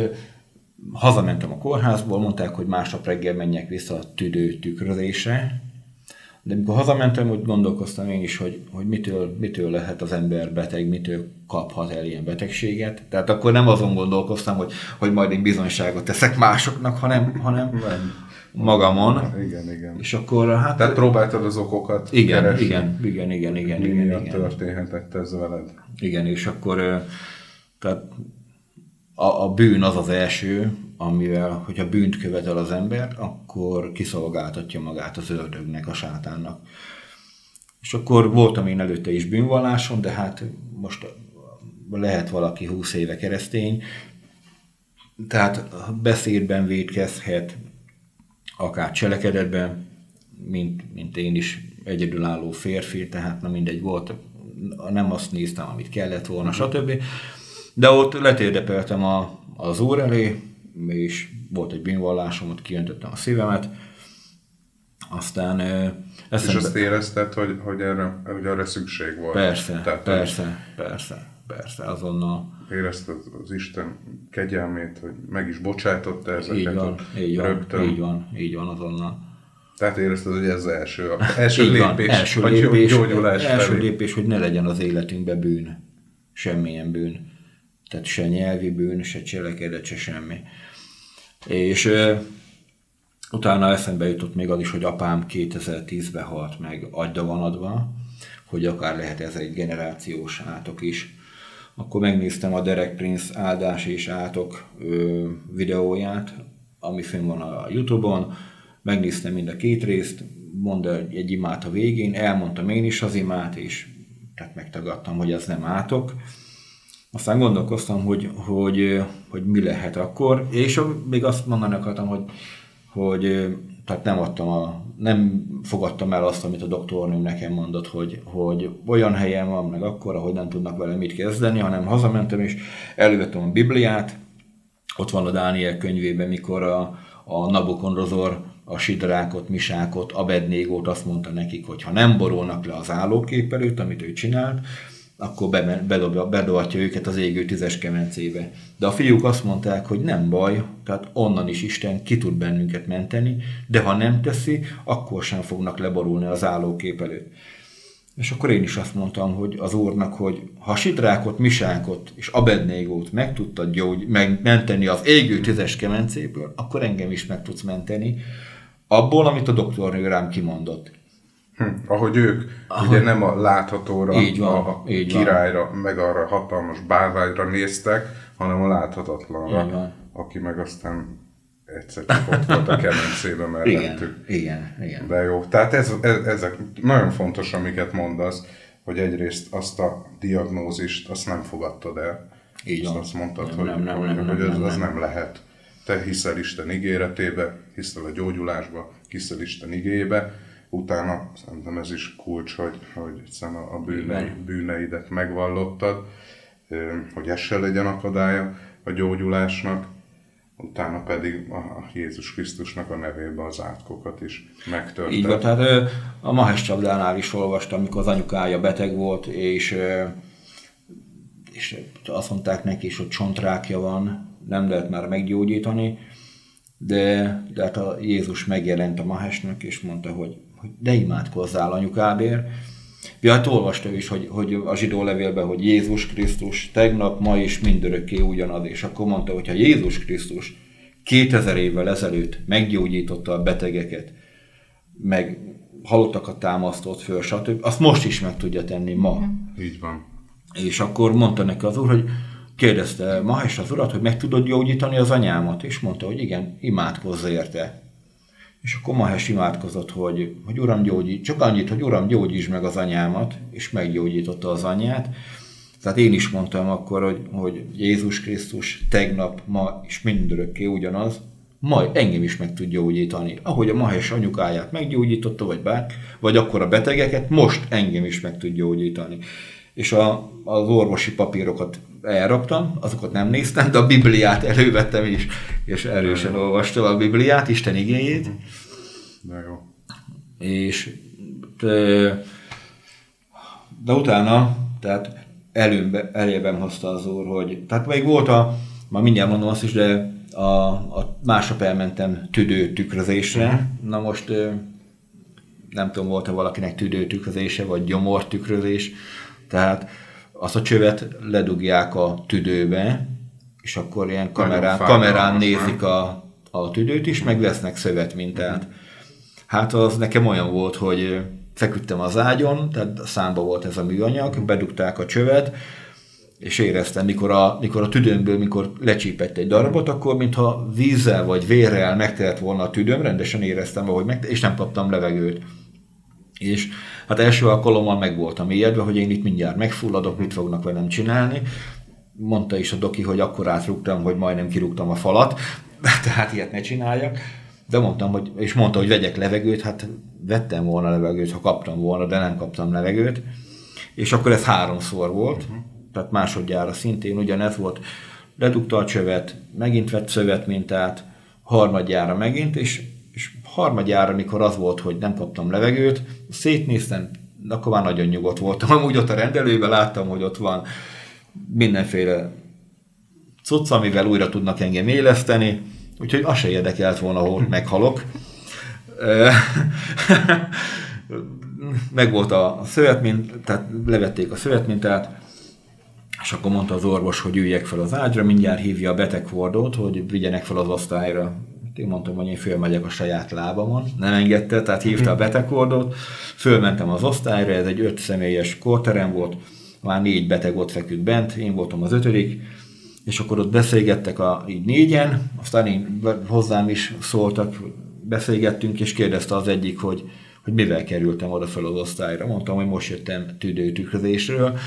Speaker 3: hazamentem a kórházból, mondták, hogy másnap reggel menjek vissza a tüdő tükrözésre, de amikor hazamentem, úgy gondolkoztam én is, hogy, hogy mitől, mitől lehet az ember beteg, mitől kaphat el ilyen betegséget. Tehát akkor nem azon gondolkoztam, hogy, hogy majd én bizonyságot teszek másoknak, hanem, hanem nem. magamon.
Speaker 1: Igen, igen.
Speaker 3: És akkor hát...
Speaker 1: Tehát próbáltad az okokat
Speaker 3: igen, keresni. Igen, igen, igen, igen. Mi igen,
Speaker 1: igen. történhetett ez veled?
Speaker 3: Igen, és akkor tehát a, a bűn az az első, amivel, hogyha bűnt követel az ember, akkor kiszolgáltatja magát az ördögnek, a sátánnak. És akkor voltam én előtte is bűnvalláson, de hát most lehet valaki 20 éve keresztény, tehát beszédben védkezhet, akár cselekedetben, mint, mint én is egyedülálló férfi, tehát na mindegy volt, nem azt néztem, amit kellett volna, stb. De ott letérdepeltem a, az úr elé, és volt egy bűnvallásom, ott kijöntöttem a szívemet, aztán
Speaker 1: eszembe... És azt érezted, hogy, hogy, erre, hogy erre szükség volt?
Speaker 3: Persze, Tehát, persze, persze, persze, azonnal.
Speaker 1: Érezted az Isten kegyelmét, hogy meg is bocsátotta ezeket?
Speaker 3: Így van, így van, rögtön. így van, így van azonnal.
Speaker 1: Tehát érezted, hogy ez az első, első lépés, van,
Speaker 3: első lépés, gyógyulás első felé. lépés, hogy ne legyen az életünkben bűn, semmilyen bűn. Tehát se nyelvi bűn, se cselekedet, se semmi. És uh, utána eszembe jutott még az is, hogy apám 2010-ben halt meg agyda van adva, hogy akár lehet ez egy generációs átok is. Akkor megnéztem a Derek Prince áldás és átok ö, videóját, ami fönn van a Youtube-on, megnéztem mind a két részt, mondta egy imát a végén, elmondtam én is az imát, és tehát megtagadtam, hogy ez nem átok. Aztán gondolkoztam, hogy, hogy, hogy mi lehet akkor, és még azt mondani akartam, hogy, hogy tehát nem adtam a, nem fogadtam el azt, amit a doktornőm nekem mondott, hogy, hogy olyan helyen van meg akkor, hogy nem tudnak vele mit kezdeni, hanem hazamentem és elővettem a Bibliát, ott van a Dániel könyvében, mikor a, a Nabukodonozor a sidrákot, misákot, Abednégót azt mondta nekik, hogy ha nem borulnak le az állókép előtt, amit ő csinált, akkor bedobja, bedobhatja őket az égő tízes kemencébe. De a fiúk azt mondták, hogy nem baj, tehát onnan is Isten ki tud bennünket menteni, de ha nem teszi, akkor sem fognak leborulni az állókép előtt. És akkor én is azt mondtam, hogy az úrnak, hogy ha Sidrákot, Misákot és Abednégót meg tudtad gyógy, meg menteni az égő tízes kemencéből, akkor engem is meg tudsz menteni abból, amit a doktornő rám kimondott.
Speaker 1: Hm, ahogy ők Ahogy, ugye nem a láthatóra, így van, a így királyra, van. meg arra hatalmas bárványra néztek, hanem a láthatatlanra, aki meg aztán egyszer csak ott volt a kemencébe mellettük.
Speaker 3: Igen, igen, igen.
Speaker 1: De jó, tehát ez, ez, ezek nagyon fontos, amiket mondasz, hogy egyrészt azt a diagnózist, azt nem fogadtad el.
Speaker 3: Így van.
Speaker 1: Azt mondtad, nem, hogy, nem, nem, hogy, nem, hogy nem, az, nem, az nem lehet. Te hiszel Isten ígéretébe, hiszel a gyógyulásba, hiszel Isten igébe, utána szerintem ez is kulcs, hogy, hogy a bűnei, bűneidet megvallottad, hogy ez se legyen akadálya a gyógyulásnak, utána pedig a Jézus Krisztusnak a nevébe az átkokat is megtörted.
Speaker 3: Így van, tehát a Mahes Csabdánál is olvastam, amikor az anyukája beteg volt, és, és azt mondták neki is, hogy csontrákja van, nem lehet már meggyógyítani, de, de hát a Jézus megjelent a Mahesnek, és mondta, hogy hogy de imádkozzál anyukábér. Ja, hát olvasta is, hogy, hogy a zsidó levélben, hogy Jézus Krisztus tegnap, ma is mindörökké ugyanaz, és akkor mondta, hogy ha Jézus Krisztus 2000 évvel ezelőtt meggyógyította a betegeket, meg halottakat támasztott föl, stb. Azt most is meg tudja tenni ma.
Speaker 1: Így van.
Speaker 3: És akkor mondta neki az úr, hogy kérdezte Mahes az urat, hogy meg tudod gyógyítani az anyámat? És mondta, hogy igen, imádkozz érte. És akkor Mahes imádkozott, hogy, hogy Uram gyógyít, csak annyit, hogy Uram gyógyítsd meg az anyámat, és meggyógyította az anyát. Tehát én is mondtam akkor, hogy, hogy Jézus Krisztus tegnap, ma és mindörökké ugyanaz, majd engem is meg tud gyógyítani. Ahogy a Mahes anyukáját meggyógyította, vagy bár, vagy akkor a betegeket, most engem is meg tud gyógyítani. És a, az orvosi papírokat elraktam, azokat nem néztem, de a Bibliát elővettem is, és erősen olvastam a Bibliát, Isten igényét.
Speaker 1: De jó.
Speaker 3: És de, de utána, tehát előbe, elébe hozta az úr, hogy, tehát még volt a, már mindjárt mondom azt is, de a, a másnap elmentem tüdő tükrözésre. Uh-huh. Na most nem tudom, volt-e valakinek tüdő tükrözése, vagy gyomor tükrözés. Tehát azt a csövet ledugják a tüdőbe, és akkor ilyen kamerán, kamerán nézik a, a tüdőt is, meg vesznek szövetmintát. Uh-huh. Hát az nekem olyan volt, hogy feküdtem az ágyon, tehát számba volt ez a műanyag, bedugták a csövet, és éreztem, mikor a, mikor a tüdőmből, mikor lecsípett egy darabot, akkor mintha vízzel vagy vérrel megtelt volna a tüdőm, rendesen éreztem, ahogy meg, és nem kaptam levegőt. És hát első alkalommal meg voltam ijedve, hogy én itt mindjárt megfulladok, mit fognak velem csinálni. Mondta is a doki, hogy akkor átrúgtam, hogy majdnem kirúgtam a falat, tehát ilyet ne csináljak. De mondtam, hogy, és mondta, hogy vegyek levegőt, hát vettem volna levegőt, ha kaptam volna, de nem kaptam levegőt. És akkor ez háromszor volt. Uh-huh tehát másodjára szintén ugyanez volt, ledugta a csövet, megint vett szövetmintát, harmadjára megint, és, harmadjára, mikor az volt, hogy nem kaptam levegőt, szétnéztem, akkor már nagyon nyugodt voltam. Amúgy ott a rendelőben láttam, hogy ott van mindenféle cucc, amivel újra tudnak engem éleszteni, úgyhogy az se érdekelt volna, hogy meghalok. Meg volt a szövetmint, tehát levették a szövetmintát, és akkor mondta az orvos, hogy üljek fel az ágyra, mindjárt hívja a betegfordót, hogy vigyenek fel az osztályra. Én mondtam, hogy én fölmegyek a saját lábamon, nem engedte, tehát hívta a betegfordót, fölmentem az osztályra, ez egy öt személyes kórterem volt, már négy beteg ott feküdt bent, én voltam az ötödik, és akkor ott beszélgettek a, így négyen, aztán én, hozzám is szóltak, beszélgettünk, és kérdezte az egyik, hogy, hogy mivel kerültem oda fel az osztályra. Mondtam, hogy most jöttem tüdőtükrözésről,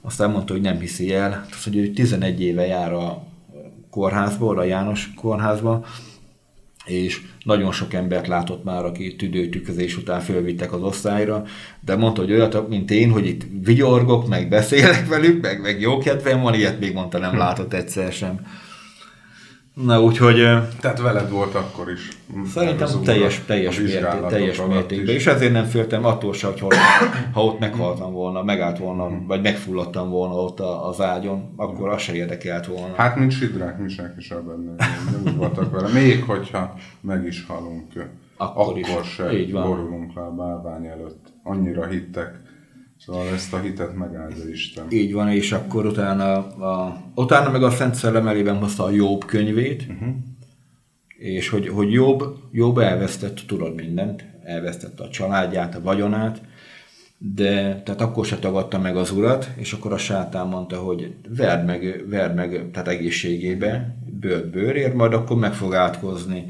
Speaker 3: aztán mondta, hogy nem hiszi el, tehát, hogy ő 11 éve jár a kórházba, a János kórházba, és nagyon sok embert látott már, aki tüdőtükrözés után fölvittek az osztályra, de mondta, hogy olyat, mint én, hogy itt vigyorgok, meg beszélek velük, meg, meg jó kedvem van, ilyet még mondta, nem látott egyszer sem. Na úgyhogy...
Speaker 1: Tehát veled volt akkor is.
Speaker 3: Szerintem teljes, teljes, mérté, teljes mértékben. És ezért nem féltem attól se, hogy ha ott meghaltam volna, megállt volna, hmm. vagy megfulladtam volna ott az ágyon, akkor az se érdekelt volna.
Speaker 1: Hát, mint sidrák, mi senki sem benne. Nem voltak vele. Még hogyha meg is halunk, akkor, akkor is. se Így van. borulunk le a bálvány előtt. Annyira hittek Szóval ezt a hitet megáldja Isten.
Speaker 3: Így van, és akkor utána, a, utána meg a Szent Szellem elében hozta a Jobb könyvét, uh-huh. és hogy, hogy Jobb, Jobb elvesztett, tudod mindent, elvesztette a családját, a vagyonát, de tehát akkor se tagadta meg az urat, és akkor a sátán mondta, hogy verd meg, verd meg tehát egészségébe, bőr bőrért, majd akkor meg fog átkozni.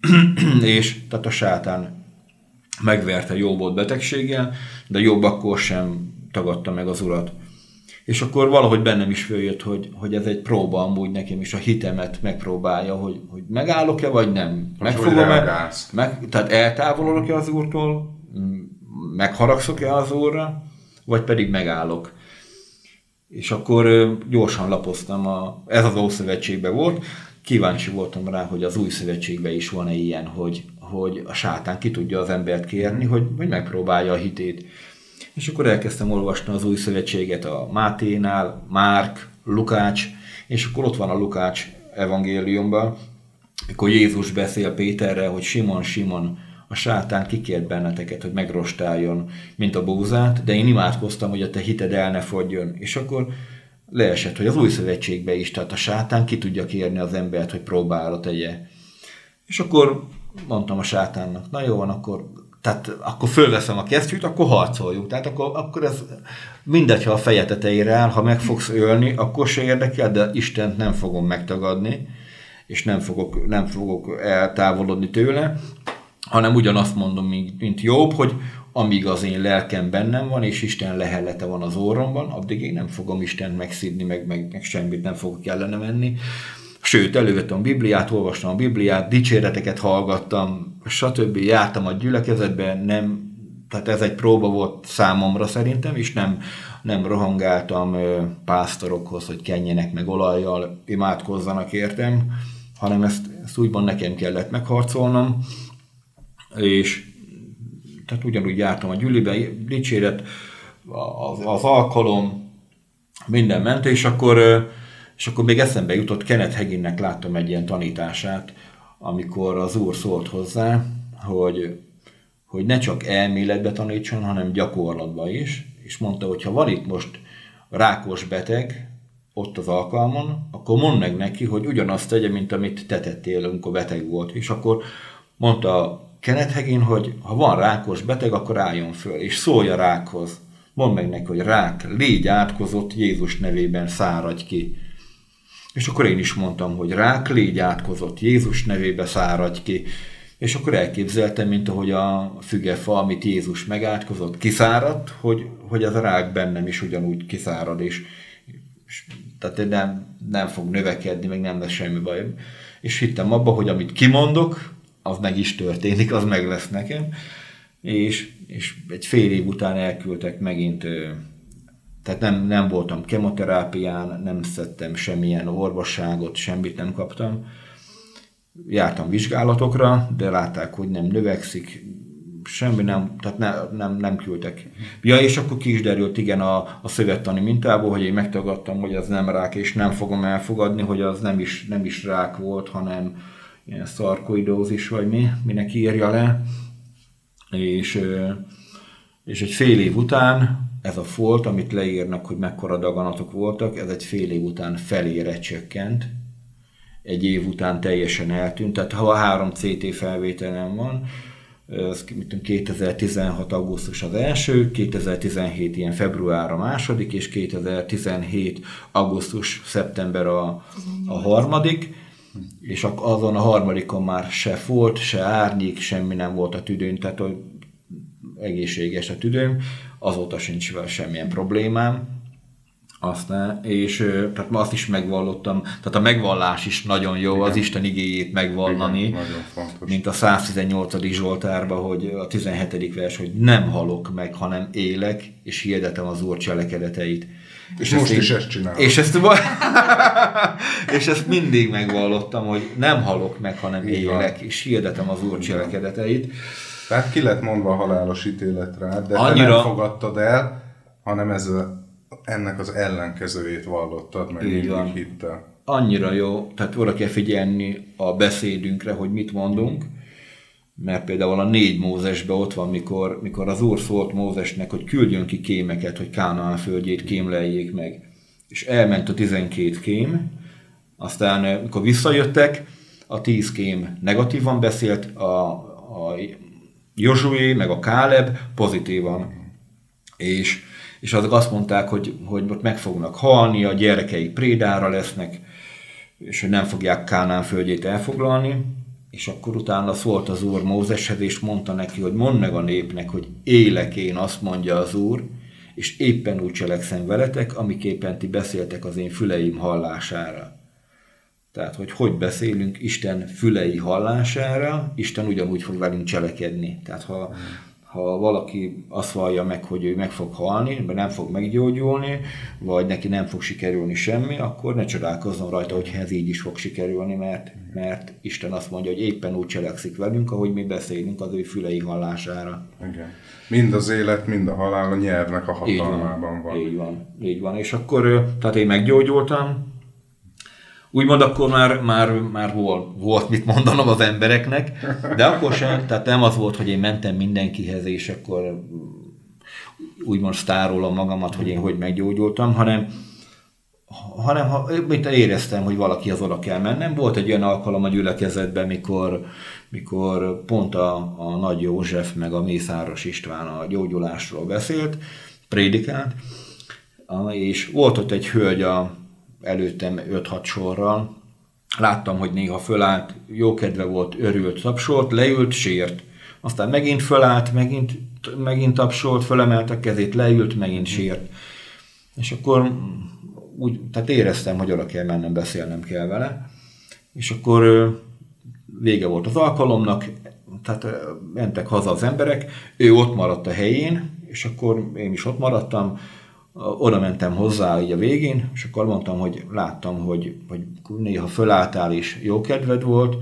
Speaker 3: és tehát a sátán megverte Jobbot betegséggel, de Jobb akkor sem tagadta meg az urat. És akkor valahogy bennem is följött, hogy, hogy ez egy próba amúgy nekem is a hitemet megpróbálja, hogy, hogy megállok-e, vagy nem. Megfogom-e, meg, tehát eltávolodok-e az úrtól, megharagszok-e az úrra, vagy pedig megállok. És akkor gyorsan lapoztam, a, ez az Ószövetségben volt, kíváncsi voltam rá, hogy az Új Szövetségben is van-e ilyen, hogy, hogy a sátán ki tudja az embert kérni, hogy, hogy megpróbálja a hitét. És akkor elkezdtem olvasni az új szövetséget a Máténál, Márk, Lukács, és akkor ott van a Lukács evangéliumban, amikor Jézus beszél Péterre, hogy Simon, Simon, a sátán kikért benneteket, hogy megrostáljon, mint a búzát, de én imádkoztam, hogy a te hited el ne fogjon. És akkor leesett, hogy az új szövetségbe is, tehát a sátán ki tudja kérni az embert, hogy próbára tegye. És akkor mondtam a sátánnak, na jó van, akkor tehát akkor fölveszem a kesztyűt, akkor harcoljunk. Tehát akkor, akkor ez mindegy, ha a feje tetejére áll, ha meg fogsz ölni, akkor se érdekel, de Istent nem fogom megtagadni, és nem fogok, nem fogok eltávolodni tőle, hanem ugyanazt mondom, mint, mint jobb, hogy amíg az én lelkem bennem van, és Isten lehellete van az orromban, addig én nem fogom Istent megszidni, meg, meg, meg semmit nem fogok ellene menni. Sőt, elővettem a Bibliát, olvastam a Bibliát, dicséreteket hallgattam, stb. Jártam a gyülekezetbe, nem, tehát ez egy próba volt számomra szerintem, és nem, nem rohangáltam pásztorokhoz, hogy kenjenek meg olajjal, imádkozzanak értem, hanem ezt, ezt úgyban nekem kellett megharcolnom, és tehát ugyanúgy jártam a gyülibe, dicséret, az, az alkalom, minden ment, és akkor, és akkor még eszembe jutott, Kenneth Heginnek láttam egy ilyen tanítását, amikor az úr szólt hozzá, hogy, hogy ne csak elméletbe tanítson, hanem gyakorlatba is, és mondta, hogy ha van itt most rákos beteg, ott az alkalmon, akkor mondd meg neki, hogy ugyanazt tegye, mint amit te tettél, amikor beteg volt. És akkor mondta Kenethegin, hogy ha van rákos beteg, akkor álljon föl, és szólja rákhoz. Mondd meg neki, hogy rák, légy átkozott, Jézus nevében száradj ki. És akkor én is mondtam, hogy rák, légy átkozott, Jézus nevében száradj ki. És akkor elképzeltem, mint ahogy a fügefa, amit Jézus megátkozott, kiszáradt, hogy, hogy az a rák bennem is ugyanúgy kiszárad, és, és tehát nem, nem fog növekedni, meg nem lesz semmi baj. És hittem abba, hogy amit kimondok, az meg is történik, az meg lesz nekem. És, és egy fél év után elküldtek megint, tehát nem, nem voltam kemoterápián, nem szedtem semmilyen orvosságot, semmit nem kaptam. Jártam vizsgálatokra, de látták, hogy nem növekszik, semmi nem, tehát ne, nem, nem küldtek. Ja, és akkor ki is derült, igen, a, a szövettani mintából, hogy én megtagadtam, hogy az nem rák, és nem fogom elfogadni, hogy az nem is, nem is rák volt, hanem, ilyen szarkoidózis, vagy mi, minek írja le, és, és egy fél év után ez a folt, amit leírnak, hogy mekkora daganatok voltak, ez egy fél év után felére csökkent, egy év után teljesen eltűnt, tehát ha a három CT felvételen van, ez 2016. augusztus az első, 2017 ilyen február a második, és 2017. augusztus szeptember a, a harmadik, és azon a harmadikon már se folt, se árnyék, semmi nem volt a tüdőn, tehát hogy egészséges a tüdőm, azóta sincs vele semmilyen problémám. Aztán, és tehát azt is megvallottam, tehát a megvallás is nagyon jó, Igen. az Isten igéjét megvallani, Igen, mint a 118. Zsoltárban, hogy a 17. vers, hogy nem halok meg, hanem élek, és hirdetem az Úr cselekedeteit.
Speaker 1: És, és most is ezt csinálom.
Speaker 3: És ezt, és ezt mindig megvallottam, hogy nem halok meg, hanem Így élek, és hirdetem az Úr cselekedeteit.
Speaker 1: Tehát ki lett mondva a halálos ítélet rá, de Annyira... te nem fogadtad el, hanem ez a, ennek az ellenkezőjét vallottad, meg Így hittel.
Speaker 3: Annyira jó, tehát oda kell figyelni a beszédünkre, hogy mit mondunk, mert például a négy Mózesben ott van, mikor, mikor az Úr szólt Mózesnek, hogy küldjön ki kémeket, hogy Kánaán földjét kémleljék meg. És elment a 12 kém, aztán eh, mikor visszajöttek, a 10 kém negatívan beszélt, a, a Josué meg a Káleb pozitívan. És, és azok azt mondták, hogy, hogy ott meg fognak halni, a gyerekei prédára lesznek, és hogy nem fogják Kánán földjét elfoglalni és akkor utána szólt az Úr Mózeshez, és mondta neki, hogy mondd meg a népnek, hogy élek én, azt mondja az Úr, és éppen úgy cselekszem veletek, amiképpen ti beszéltek az én füleim hallására. Tehát, hogy hogy beszélünk Isten fülei hallására, Isten ugyanúgy fog velünk cselekedni. Tehát, ha, ha valaki azt vallja meg, hogy ő meg fog halni, mert nem fog meggyógyulni, vagy neki nem fog sikerülni semmi, akkor ne csodálkozzon rajta, hogy ez így is fog sikerülni, mert, mert Isten azt mondja, hogy éppen úgy cselekszik velünk, ahogy mi beszélünk az ő fülei hallására.
Speaker 1: Igen. Mind az élet, mind a halál a nyelvnek a hatalmában
Speaker 3: így van, van. Így van, így van. És akkor, tehát én meggyógyultam, úgymond akkor már, már, már volt, volt mit mondanom az embereknek, de akkor sem, tehát nem az volt, hogy én mentem mindenkihez, és akkor úgymond sztárolom magamat, hogy én hogy meggyógyultam, hanem hanem ha, mint éreztem, hogy valaki az oda kell mennem. Volt egy olyan alkalom a gyülekezetben, mikor, mikor pont a, a Nagy József meg a Mészáros István a gyógyulásról beszélt, prédikált, és volt ott egy hölgy a, előttem 5-6 sorral, láttam, hogy néha fölállt, jó kedve volt, örült, tapsolt, leült, sért. Aztán megint fölállt, megint, megint tapsolt, fölemelte a kezét, leült, megint sért. És akkor úgy, tehát éreztem, hogy oda kell mennem, beszélnem kell vele. És akkor vége volt az alkalomnak, tehát mentek haza az emberek, ő ott maradt a helyén, és akkor én is ott maradtam, oda mentem hozzá így a végén, és akkor mondtam, hogy láttam, hogy, hogy néha fölálltál és jó kedved volt,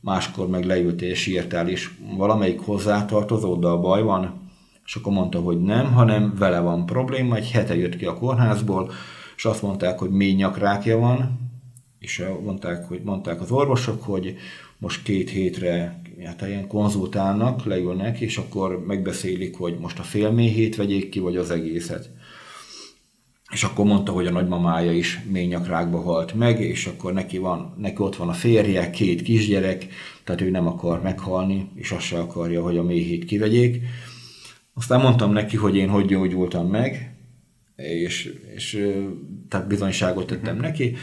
Speaker 3: máskor meg leültél és írtál is valamelyik hozzátartozóddal baj van, és akkor mondta, hogy nem, hanem vele van probléma, egy hete jött ki a kórházból, és azt mondták, hogy mély nyakrákja van, és mondták, hogy mondták az orvosok, hogy most két hétre hát ilyen konzultálnak, leülnek, és akkor megbeszélik, hogy most a fél mély hét vegyék ki, vagy az egészet. És akkor mondta, hogy a nagymamája is mély nyakrákba halt meg, és akkor neki, van, neki ott van a férje, két kisgyerek, tehát ő nem akar meghalni, és azt se akarja, hogy a mély hét kivegyék. Aztán mondtam neki, hogy én hogy gyógyultam meg, és, és tehát bizonyságot tettem uh-huh. neki,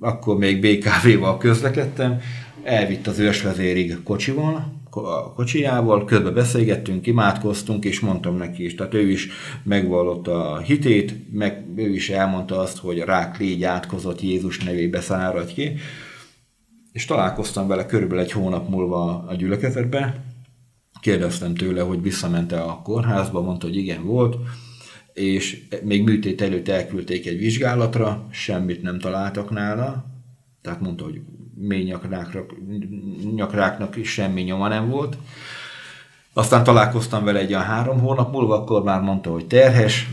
Speaker 3: akkor még BKV-val közlekedtem, elvitt az ősvezérig kocsival, a kocsijával, közben beszélgettünk, imádkoztunk, és mondtam neki is, tehát ő is megvallotta a hitét, meg ő is elmondta azt, hogy rák légy átkozott Jézus nevébe száradj ki, és találkoztam vele körülbelül egy hónap múlva a gyülekezetbe, kérdeztem tőle, hogy visszamente a kórházba, mondta, hogy igen, volt, és még műtét előtt elküldték egy vizsgálatra, semmit nem találtak nála, tehát mondta, hogy mély nyakráknak, nyakráknak is semmi nyoma nem volt. Aztán találkoztam vele egy olyan három hónap múlva, akkor már mondta, hogy terhes,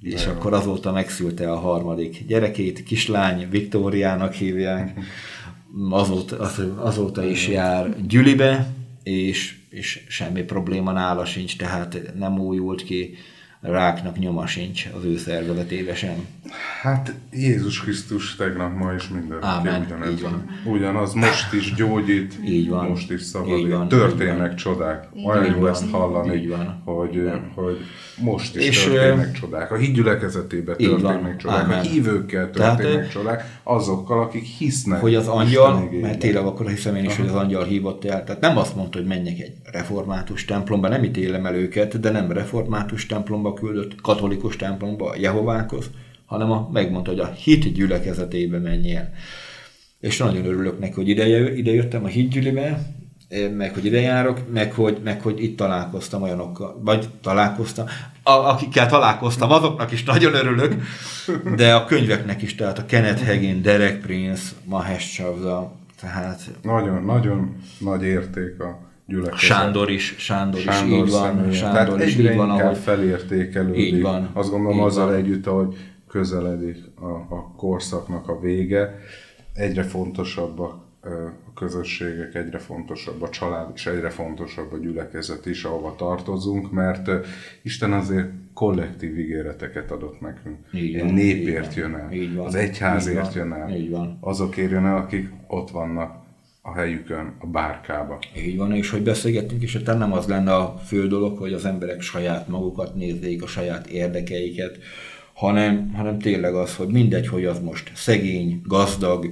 Speaker 3: és De akkor azóta megszülte a harmadik gyerekét, kislány, Viktóriának hívják, azóta, azóta is jár Gyülibe, és, és semmi probléma nála sincs, tehát nem újult ki ráknak nyoma sincs az ő szervezetébe sem.
Speaker 1: Hát Jézus Krisztus tegnap, ma is minden.
Speaker 3: Ámen, ugyanez így van.
Speaker 1: Ugyanaz, most is gyógyít, így van. most is szabadít. Van, Történnek van. csodák. Olyan jó ezt hallani, így van. Hogy, hogy most is és történnek ö... csodák. A hídgyülekezetében történnek van. csodák, Ámen. a hívőkkel történnek Tehát, csodák, azokkal, akik hisznek.
Speaker 3: Hogy az angyal, mert tényleg akkor hiszem én is, Aha. hogy az angyal hívott el. Tehát nem azt mondta, hogy menjek egy református templomba, nem ítélem el őket, de nem református templomba küldött, katolikus templomba, Jehovákhoz, hanem a, megmondta, hogy a hit gyülekezetébe menjél. És nagyon örülök neki, hogy ide, ide jöttem a hitgyülibe, meg hogy ide járok, meg hogy, meg hogy itt találkoztam olyanokkal, vagy találkoztam, a, akikkel találkoztam, azoknak is nagyon örülök, de a könyveknek is, tehát a Kenneth Hagin, Derek Prince, Mahesh Chavda, tehát...
Speaker 1: Nagyon, nagyon nagy érték a gyülekezet.
Speaker 3: Sándor is, Sándor, Sándor is így van. Sándor
Speaker 1: Tehát is egyre így van, ahogy felértékelődik. Így van. Azt gondolom így azzal van. együtt, ahogy közeledik a, a korszaknak a vége, egyre fontosabbak a közösségek, egyre fontosabb a család, és egyre fontosabb a gyülekezet is, ahova tartozunk, mert Isten azért kollektív ígéreteket adott nekünk. Így van, népért így jön el, így van, az egyházért jön el, így van. azokért jön el, akik ott vannak a helyükön, a bárkába.
Speaker 3: Így van, és hogy beszélgettünk, és hát nem az lenne a fő dolog, hogy az emberek saját magukat nézzék, a saját érdekeiket, hanem, hanem tényleg az, hogy mindegy, hogy az most szegény, gazdag,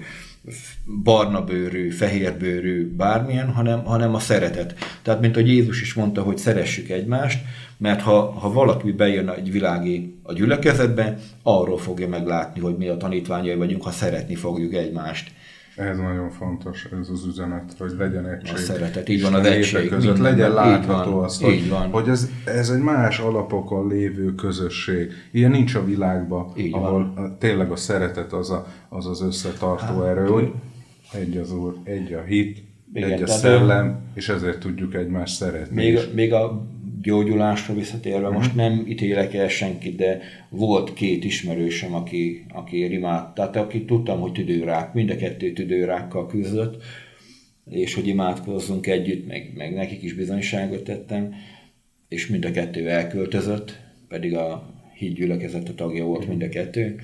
Speaker 3: barna bőrű, fehér bőrű, bármilyen, hanem, hanem a szeretet. Tehát, mint hogy Jézus is mondta, hogy szeressük egymást, mert ha, ha valaki bejön egy világi a gyülekezetbe, arról fogja meglátni, hogy mi a tanítványai vagyunk, ha szeretni fogjuk egymást.
Speaker 1: Ez nagyon fontos, ez az üzenet, hogy legyen egység.
Speaker 3: A szeretet, így van az egység.
Speaker 1: Között legyen látható van, az, hogy, van. hogy ez, ez egy más alapokon lévő közösség. Ilyen nincs a világban, így ahol van. tényleg a szeretet az a, az, az összetartó hát, erő, hogy egy az Úr, egy a hit, igen, egy a szellem, és ezért tudjuk egymást szeretni.
Speaker 3: Még, még a gyógyulásra visszatérve, most nem ítélek el senkit, de volt két ismerősöm, aki, aki rimát, tehát aki tudtam, hogy tüdőrák, mind a kettő tüdőrákkal küzdött, és hogy imádkozzunk együtt, meg, meg nekik is bizonyságot tettem, és mind a kettő elköltözött, pedig a hídgyülekezet a tagja volt mind a kettő,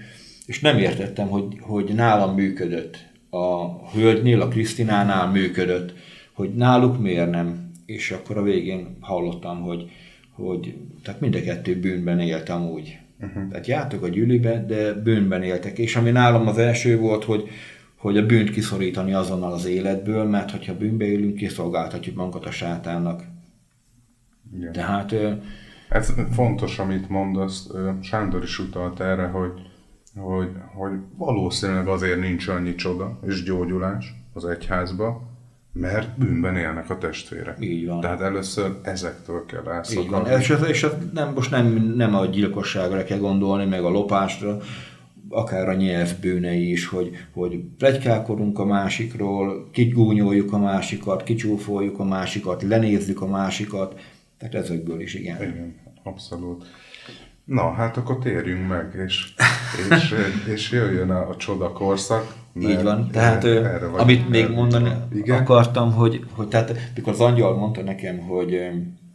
Speaker 3: és nem értettem, hogy, hogy nálam működött. A hölgynél, a Krisztinánál működött, hogy náluk miért nem. És akkor a végén hallottam, hogy, hogy tehát mind a kettő bűnben éltem úgy. Uh-huh. Tehát jártak a gyűlibe, de bűnben éltek. És ami nálam az első volt, hogy, hogy a bűnt kiszorítani azonnal az életből, mert hogyha bűnbe élünk, kiszolgáltatjuk magunkat a sátánnak.
Speaker 1: Igen.
Speaker 3: Tehát
Speaker 1: Ez fontos, amit mondasz. Sándor is utalt erre, hogy, hogy, hogy valószínűleg azért nincs annyi csoda és gyógyulás az egyházba, mert bűnben élnek a testvérek.
Speaker 3: Így van.
Speaker 1: Tehát először ezektől kell elszakadni.
Speaker 3: És, és nem, most nem, nem a gyilkosságra kell gondolni, meg a lopásra, akár a nyelv bűnei is, hogy, hogy plegykálkodunk a másikról, kigúnyoljuk a másikat, kicsúfoljuk a másikat, lenézzük a másikat, tehát ezekből is igen.
Speaker 1: Igen, abszolút. Na, hát akkor térjünk meg, és, és, és jöjjön a, a csoda korszak.
Speaker 3: Így van. Tehát
Speaker 1: erre vagy-
Speaker 3: amit még
Speaker 1: erre-
Speaker 3: mondani
Speaker 1: Igen?
Speaker 3: akartam, hogy, hogy tehát mikor az angyal mondta nekem, hogy,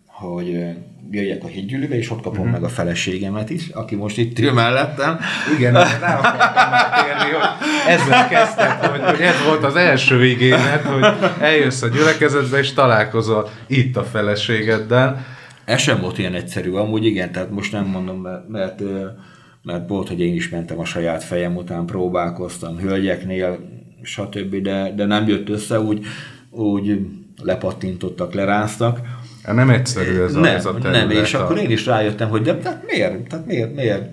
Speaker 3: hogy jöjjek a hídgyűlőbe, és ott kapom
Speaker 1: Mhm.
Speaker 3: meg a feleségemet is, aki most itt ül mellettem.
Speaker 1: Igen, rá akartam megtérni, hogy ezzel kezdted, hogy, hogy ez volt az első igényed, hogy eljössz a gyülekezetbe, és találkozol itt a feleségeddel.
Speaker 3: Ez sem volt ilyen egyszerű, amúgy igen, tehát most nem mondom, mert, mert, mert volt, hogy én is mentem a saját fejem után, próbálkoztam hölgyeknél, stb., de, de nem jött össze, úgy, úgy lepattintottak, leráztak.
Speaker 1: Hát Nem egyszerű ez a,
Speaker 3: nem,
Speaker 1: ez a terület.
Speaker 3: nem, és
Speaker 1: a-
Speaker 3: akkor én is rájöttem, hogy de tehát miért, tehát miért, miért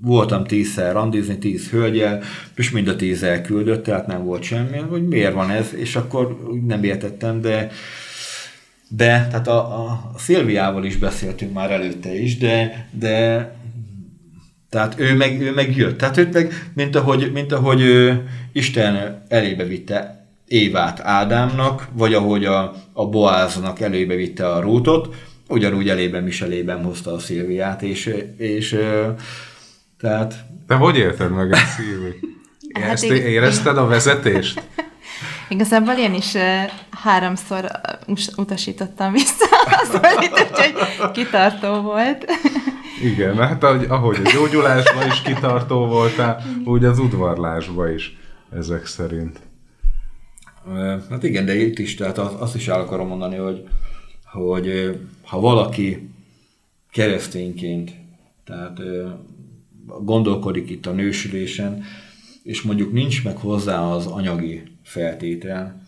Speaker 3: voltam tízszer randizni, tíz hölgyel, és mind a tíz elküldött, tehát nem volt semmi, hogy miért van ez, és akkor úgy nem értettem, de de, tehát a, a Szilviával is beszéltünk már előtte is, de, de tehát ő meg, ő meg jött. Tehát őt meg, mint ahogy, mint ahogy ő, Isten elébe vitte Évát Ádámnak, vagy ahogy a, a Boáznak elébe vitte a Rútot, ugyanúgy elébe Miselében hozta a Szilviát, és, és tehát
Speaker 1: Te hogy érted meg ezt, Szilvi?
Speaker 2: Hát
Speaker 1: Ezt érezted a vezetést?
Speaker 2: Igazából én is háromszor utasítottam vissza az Zolit, úgyhogy kitartó volt.
Speaker 1: Igen, hát ahogy, a gyógyulásban is kitartó voltál, úgy az udvarlásban is, ezek szerint.
Speaker 3: Hát igen, de itt is, tehát azt is el akarom mondani, hogy, hogy ha valaki keresztényként, tehát gondolkodik itt a nősülésen, és mondjuk nincs meg hozzá az anyagi feltétel,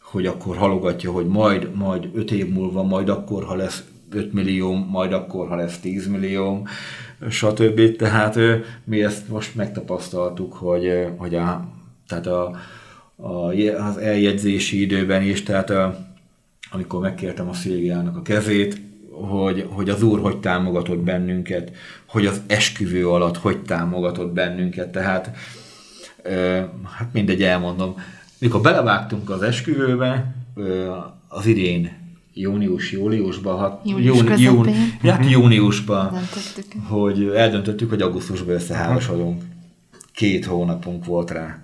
Speaker 3: hogy akkor halogatja, hogy majd, majd öt év múlva, majd akkor, ha lesz 5 millió, majd akkor, ha lesz 10 millió, stb. Tehát mi ezt most megtapasztaltuk, hogy, hogy a, tehát a, a, az eljegyzési időben is, tehát a, amikor megkértem a Szilviának a kezét, hogy, hogy az Úr hogy támogatott bennünket, hogy az esküvő alatt hogy támogatott bennünket, tehát ö, hát mindegy, elmondom. Mikor belevágtunk az esküvőbe, az idén június-júliusban, hát,
Speaker 2: Június
Speaker 3: jún,
Speaker 2: közepén.
Speaker 3: jún, hát júniusban,
Speaker 2: Döntöttük.
Speaker 3: hogy eldöntöttük, hogy augusztusban összeházasodunk. Két hónapunk volt rá.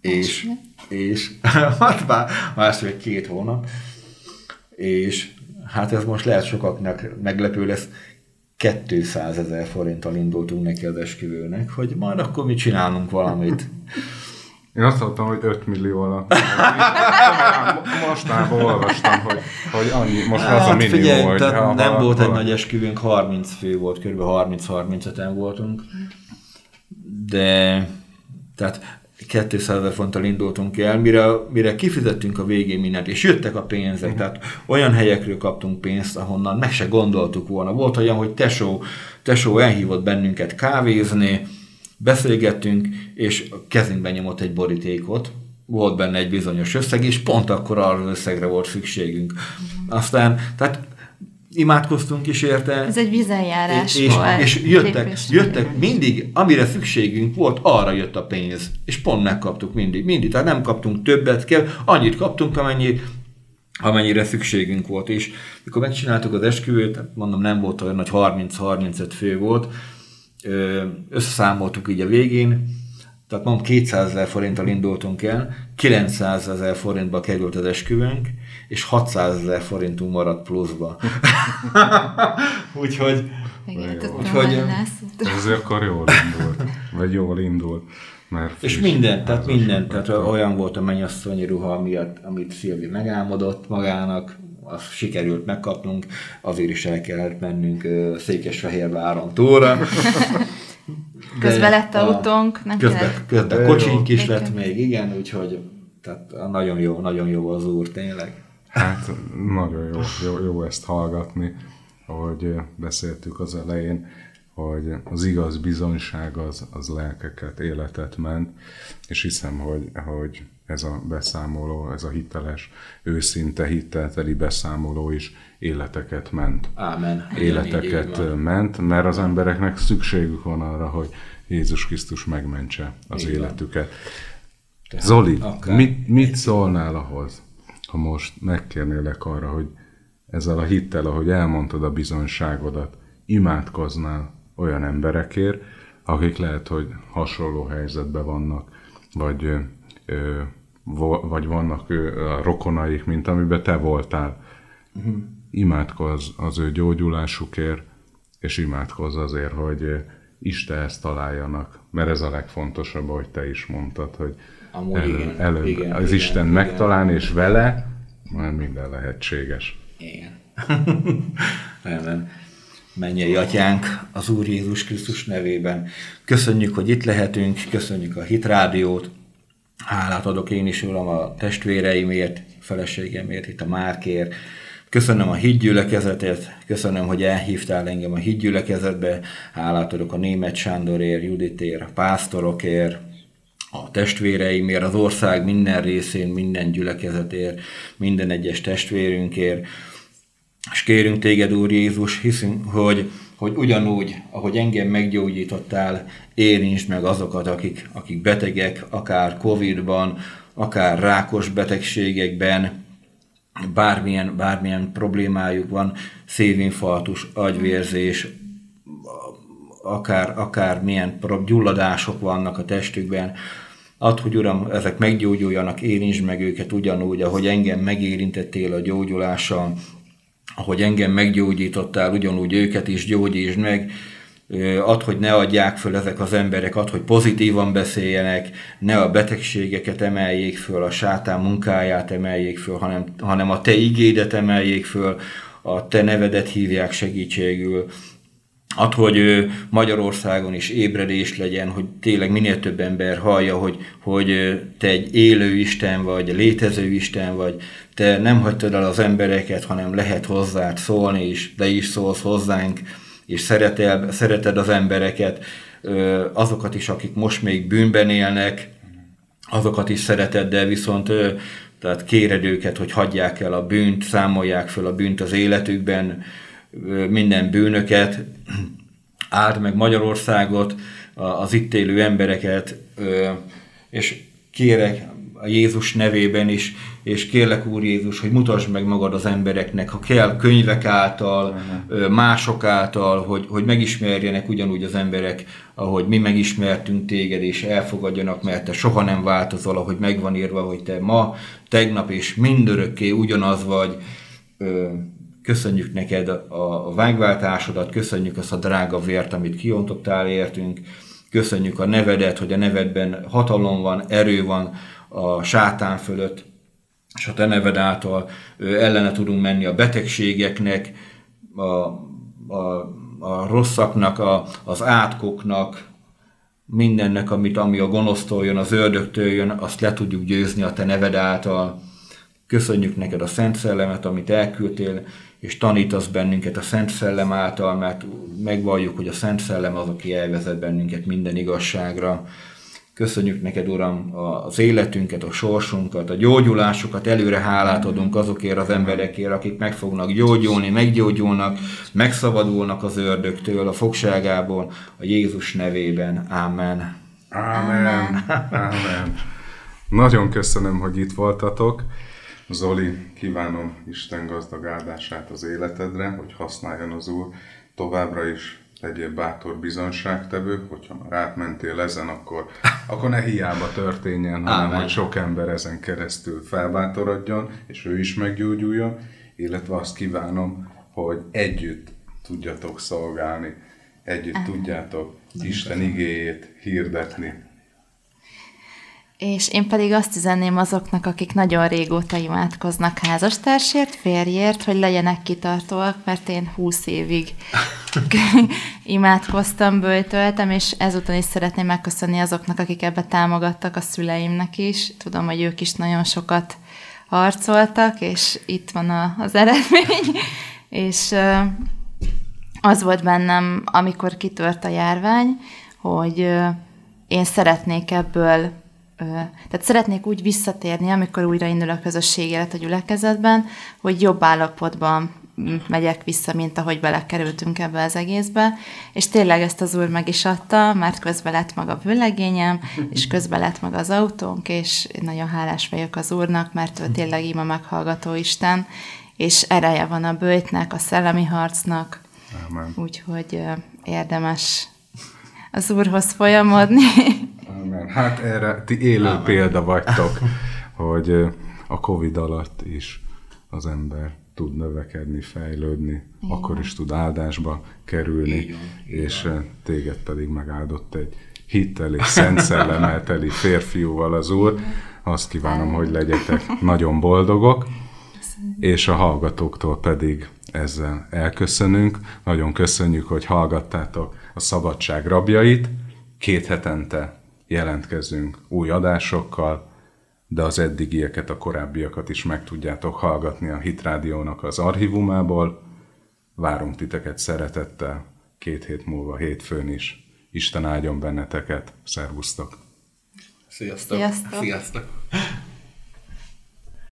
Speaker 3: És, és hát már másfél két hónap. És hát ez most lehet sokaknak meglepő lesz, 200 ezer forinttal indultunk neki az esküvőnek, hogy majd akkor mi csinálunk valamit.
Speaker 1: Én azt mondtam, hogy 5 millió alatt. Mostában olvastam, hogy, hogy annyi, most az a minimum,
Speaker 3: figyelj,
Speaker 1: hogy
Speaker 3: tehát
Speaker 1: ha-
Speaker 3: nem
Speaker 1: ha-
Speaker 3: volt egy
Speaker 1: ha-
Speaker 3: nagy esküvőnk, 30 fő volt, kb. 30-35-en voltunk, de tehát 200 ezer fonttal indultunk el, mire, mire kifizettünk a végén mindent, és jöttek a pénzek, tehát olyan helyekről kaptunk pénzt, ahonnan meg se gondoltuk volna. Volt olyan, hogy tesó, tesó elhívott bennünket kávézni, beszélgettünk, és a kezünkben nyomott egy borítékot, volt benne egy bizonyos összeg, és pont akkor arra összegre volt szükségünk. Aztán, tehát imádkoztunk is érte.
Speaker 2: Ez egy vizeljárás
Speaker 3: és,
Speaker 2: volt.
Speaker 3: és jöttek, jöttek mindig, amire szükségünk volt, arra jött a pénz. És pont megkaptuk mindig. Mindig. Tehát nem kaptunk többet, kell, annyit kaptunk, amennyi, amennyire szükségünk volt. És mikor megcsináltuk az esküvőt, mondom, nem volt olyan nagy 30-35 fő volt, összeszámoltuk így a végén, tehát mondom 200 ezer forinttal indultunk el, 900 ezer forintba került az esküvőnk, és 600 ezer forintunk maradt pluszba. Úgyhogy
Speaker 2: Igen,
Speaker 3: Úgyhogy-.
Speaker 1: Ez akkor jól indult, vagy jól indult. Mert
Speaker 3: és minden, tehát minden, tehát olyan volt a mennyasszonyi ruha, miatt, amit Szilvi megálmodott magának, azt sikerült megkapnunk, azért is el kellett mennünk Székesfehérváron túlra.
Speaker 2: Közben lett autónk,
Speaker 3: nem közben, kellett. Közben kocsink is lett még, igen, úgyhogy tehát nagyon jó, nagyon jó az úr, tényleg.
Speaker 1: Hát nagyon jó, jó, jó ezt hallgatni, ahogy beszéltük az elején, hogy az igaz bizonyság az, az lelkeket, életet ment, és hiszem, hogy, hogy ez a beszámoló, ez a hiteles, őszinte, hitelteli beszámoló is életeket ment.
Speaker 3: Ámen.
Speaker 1: Életeket Igen, ment, mert az embereknek szükségük van arra, hogy Jézus Krisztus megmentse az Igen. életüket. Tehát Zoli, mit, mit szólnál ahhoz, ha most megkérnélek arra, hogy ezzel a hittel, ahogy elmondtad a bizonyságodat, imádkoznál olyan emberekért, akik lehet, hogy hasonló helyzetben vannak, vagy, ö, vagy vannak a rokonaik, mint amiben te voltál. Uh-huh. Imádkozz az ő gyógyulásukért, és imádkozz azért, hogy Istenhez találjanak, mert ez a legfontosabb, ahogy te is mondtad, hogy
Speaker 3: Amúgy elő, igen,
Speaker 1: előbb
Speaker 3: igen,
Speaker 1: az igen, Isten igen, megtalálni, és vele már minden lehetséges.
Speaker 3: Igen. Rendben. Mennyei atyánk, az Úr Jézus Krisztus nevében. Köszönjük, hogy itt lehetünk, köszönjük a Hitrádiót. Hálát adok én is, Uram, a testvéreimért, feleségemért, itt a Márkért. Köszönöm a hídgyülekezetet, köszönöm, hogy elhívtál engem a hídgyülekezetbe. Hálát adok a német Sándorért, Juditért, a pásztorokért, a testvéreimért, az ország minden részén, minden gyülekezetért, minden egyes testvérünkért. És kérünk téged, Úr Jézus, hiszünk, hogy, hogy ugyanúgy, ahogy engem meggyógyítottál, érintsd meg azokat, akik, akik betegek, akár Covid-ban, akár rákos betegségekben, bármilyen, bármilyen problémájuk van, szévinfarktus, agyvérzés, akár, akár milyen gyulladások vannak a testükben, Add, hogy Uram, ezek meggyógyuljanak, érintsd meg őket ugyanúgy, ahogy engem megérintettél a gyógyulással, ahogy engem meggyógyítottál, ugyanúgy őket is gyógyítsd meg, ad, hogy ne adják föl ezek az emberek, ad, hogy pozitívan beszéljenek, ne a betegségeket emeljék föl, a sátán munkáját emeljék föl, hanem, hanem a te igédet emeljék föl, a te nevedet hívják segítségül, Ad, hogy Magyarországon is ébredés legyen, hogy tényleg minél több ember hallja, hogy, hogy te egy élő Isten vagy, létező Isten vagy, te nem hagytad el az embereket, hanem lehet hozzád szólni, és de is szólsz hozzánk, és szeretel, szereted az embereket, azokat is, akik most még bűnben élnek, azokat is szereted, de viszont tehát kéred őket, hogy hagyják el a bűnt, számolják fel a bűnt az életükben, minden bűnöket, áld meg Magyarországot, az itt élő embereket, és kérek a Jézus nevében is, és kérlek Úr Jézus, hogy mutasd meg magad az embereknek, ha kell könyvek által, mások által, hogy, hogy megismerjenek ugyanúgy az emberek, ahogy mi megismertünk téged, és elfogadjanak, mert te soha nem változol, ahogy megvan írva, hogy te ma, tegnap és mindörökké ugyanaz vagy, köszönjük neked a vágváltásodat, köszönjük azt a drága vért, amit kiontottál értünk, köszönjük a nevedet, hogy a nevedben hatalom van, erő van a sátán fölött, és a te neved által ellene tudunk menni a betegségeknek, a, a, a rosszaknak, a, az átkoknak, mindennek, amit, ami a gonosztól jön, az ördögtől jön, azt le tudjuk győzni a te neved által. Köszönjük neked a Szent Szellemet, amit elküldtél, és tanítasz bennünket a Szent Szellem által, mert megvalljuk, hogy a Szent Szellem az, aki elvezet bennünket minden igazságra. Köszönjük neked, Uram, az életünket, a sorsunkat, a gyógyulásokat, előre hálát adunk azokért az emberekért, akik meg fognak gyógyulni, meggyógyulnak, megszabadulnak az ördögtől, a fogságából, a Jézus nevében. Amen.
Speaker 1: Amen. Amen. Nagyon köszönöm, hogy itt voltatok. Zoli, kívánom Isten gazdag áldását az életedre, hogy használjon az Úr továbbra is. Legyél bátor bizonságtevő, hogyha már átmentél ezen, akkor, akkor ne hiába történjen, hanem Amen. hogy sok ember ezen keresztül felbátorodjon, és ő is meggyógyuljon, illetve azt kívánom, hogy együtt tudjatok szolgálni. Együtt tudjátok Isten igéjét hirdetni.
Speaker 2: És én pedig azt üzenném azoknak, akik nagyon régóta imádkoznak házastársért, férjért, hogy legyenek kitartóak, mert én húsz évig imádkoztam, bőjtöltem, és ezután is szeretném megköszönni azoknak, akik ebbe támogattak, a szüleimnek is. Tudom, hogy ők is nagyon sokat harcoltak, és itt van a, az eredmény. és az volt bennem, amikor kitört a járvány, hogy én szeretnék ebből tehát szeretnék úgy visszatérni, amikor újra indul a közösség élet a gyülekezetben, hogy jobb állapotban megyek vissza, mint ahogy belekerültünk ebbe az egészbe, és tényleg ezt az úr meg is adta, mert közben lett maga a vőlegényem, és közben lett maga az autónk, és nagyon hálás vagyok az úrnak, mert ő tényleg ima meghallgató Isten, és ereje van a bőjtnek, a szellemi harcnak, Amen. úgyhogy érdemes az úrhoz folyamodni.
Speaker 1: Amen. Hát erre ti élő Amen. példa vagytok, hogy a Covid alatt is az ember tud növekedni, fejlődni, Igen. akkor is tud áldásba kerülni, Igen. és Igen. téged pedig megáldott egy hittel és szent szellemelteli férfiúval az Úr. Azt kívánom, hogy legyetek nagyon boldogok, és a hallgatóktól pedig ezzel elköszönünk. Nagyon köszönjük, hogy hallgattátok a Szabadság rabjait. Két hetente jelentkezünk új adásokkal, de az eddigieket, a korábbiakat is meg tudjátok hallgatni a Hit Rádiónak az archívumából. Várunk titeket szeretettel, két hét múlva hétfőn is. Isten áldjon benneteket, szervusztok!
Speaker 3: Sziasztok! Sziasztok! Sziasztok.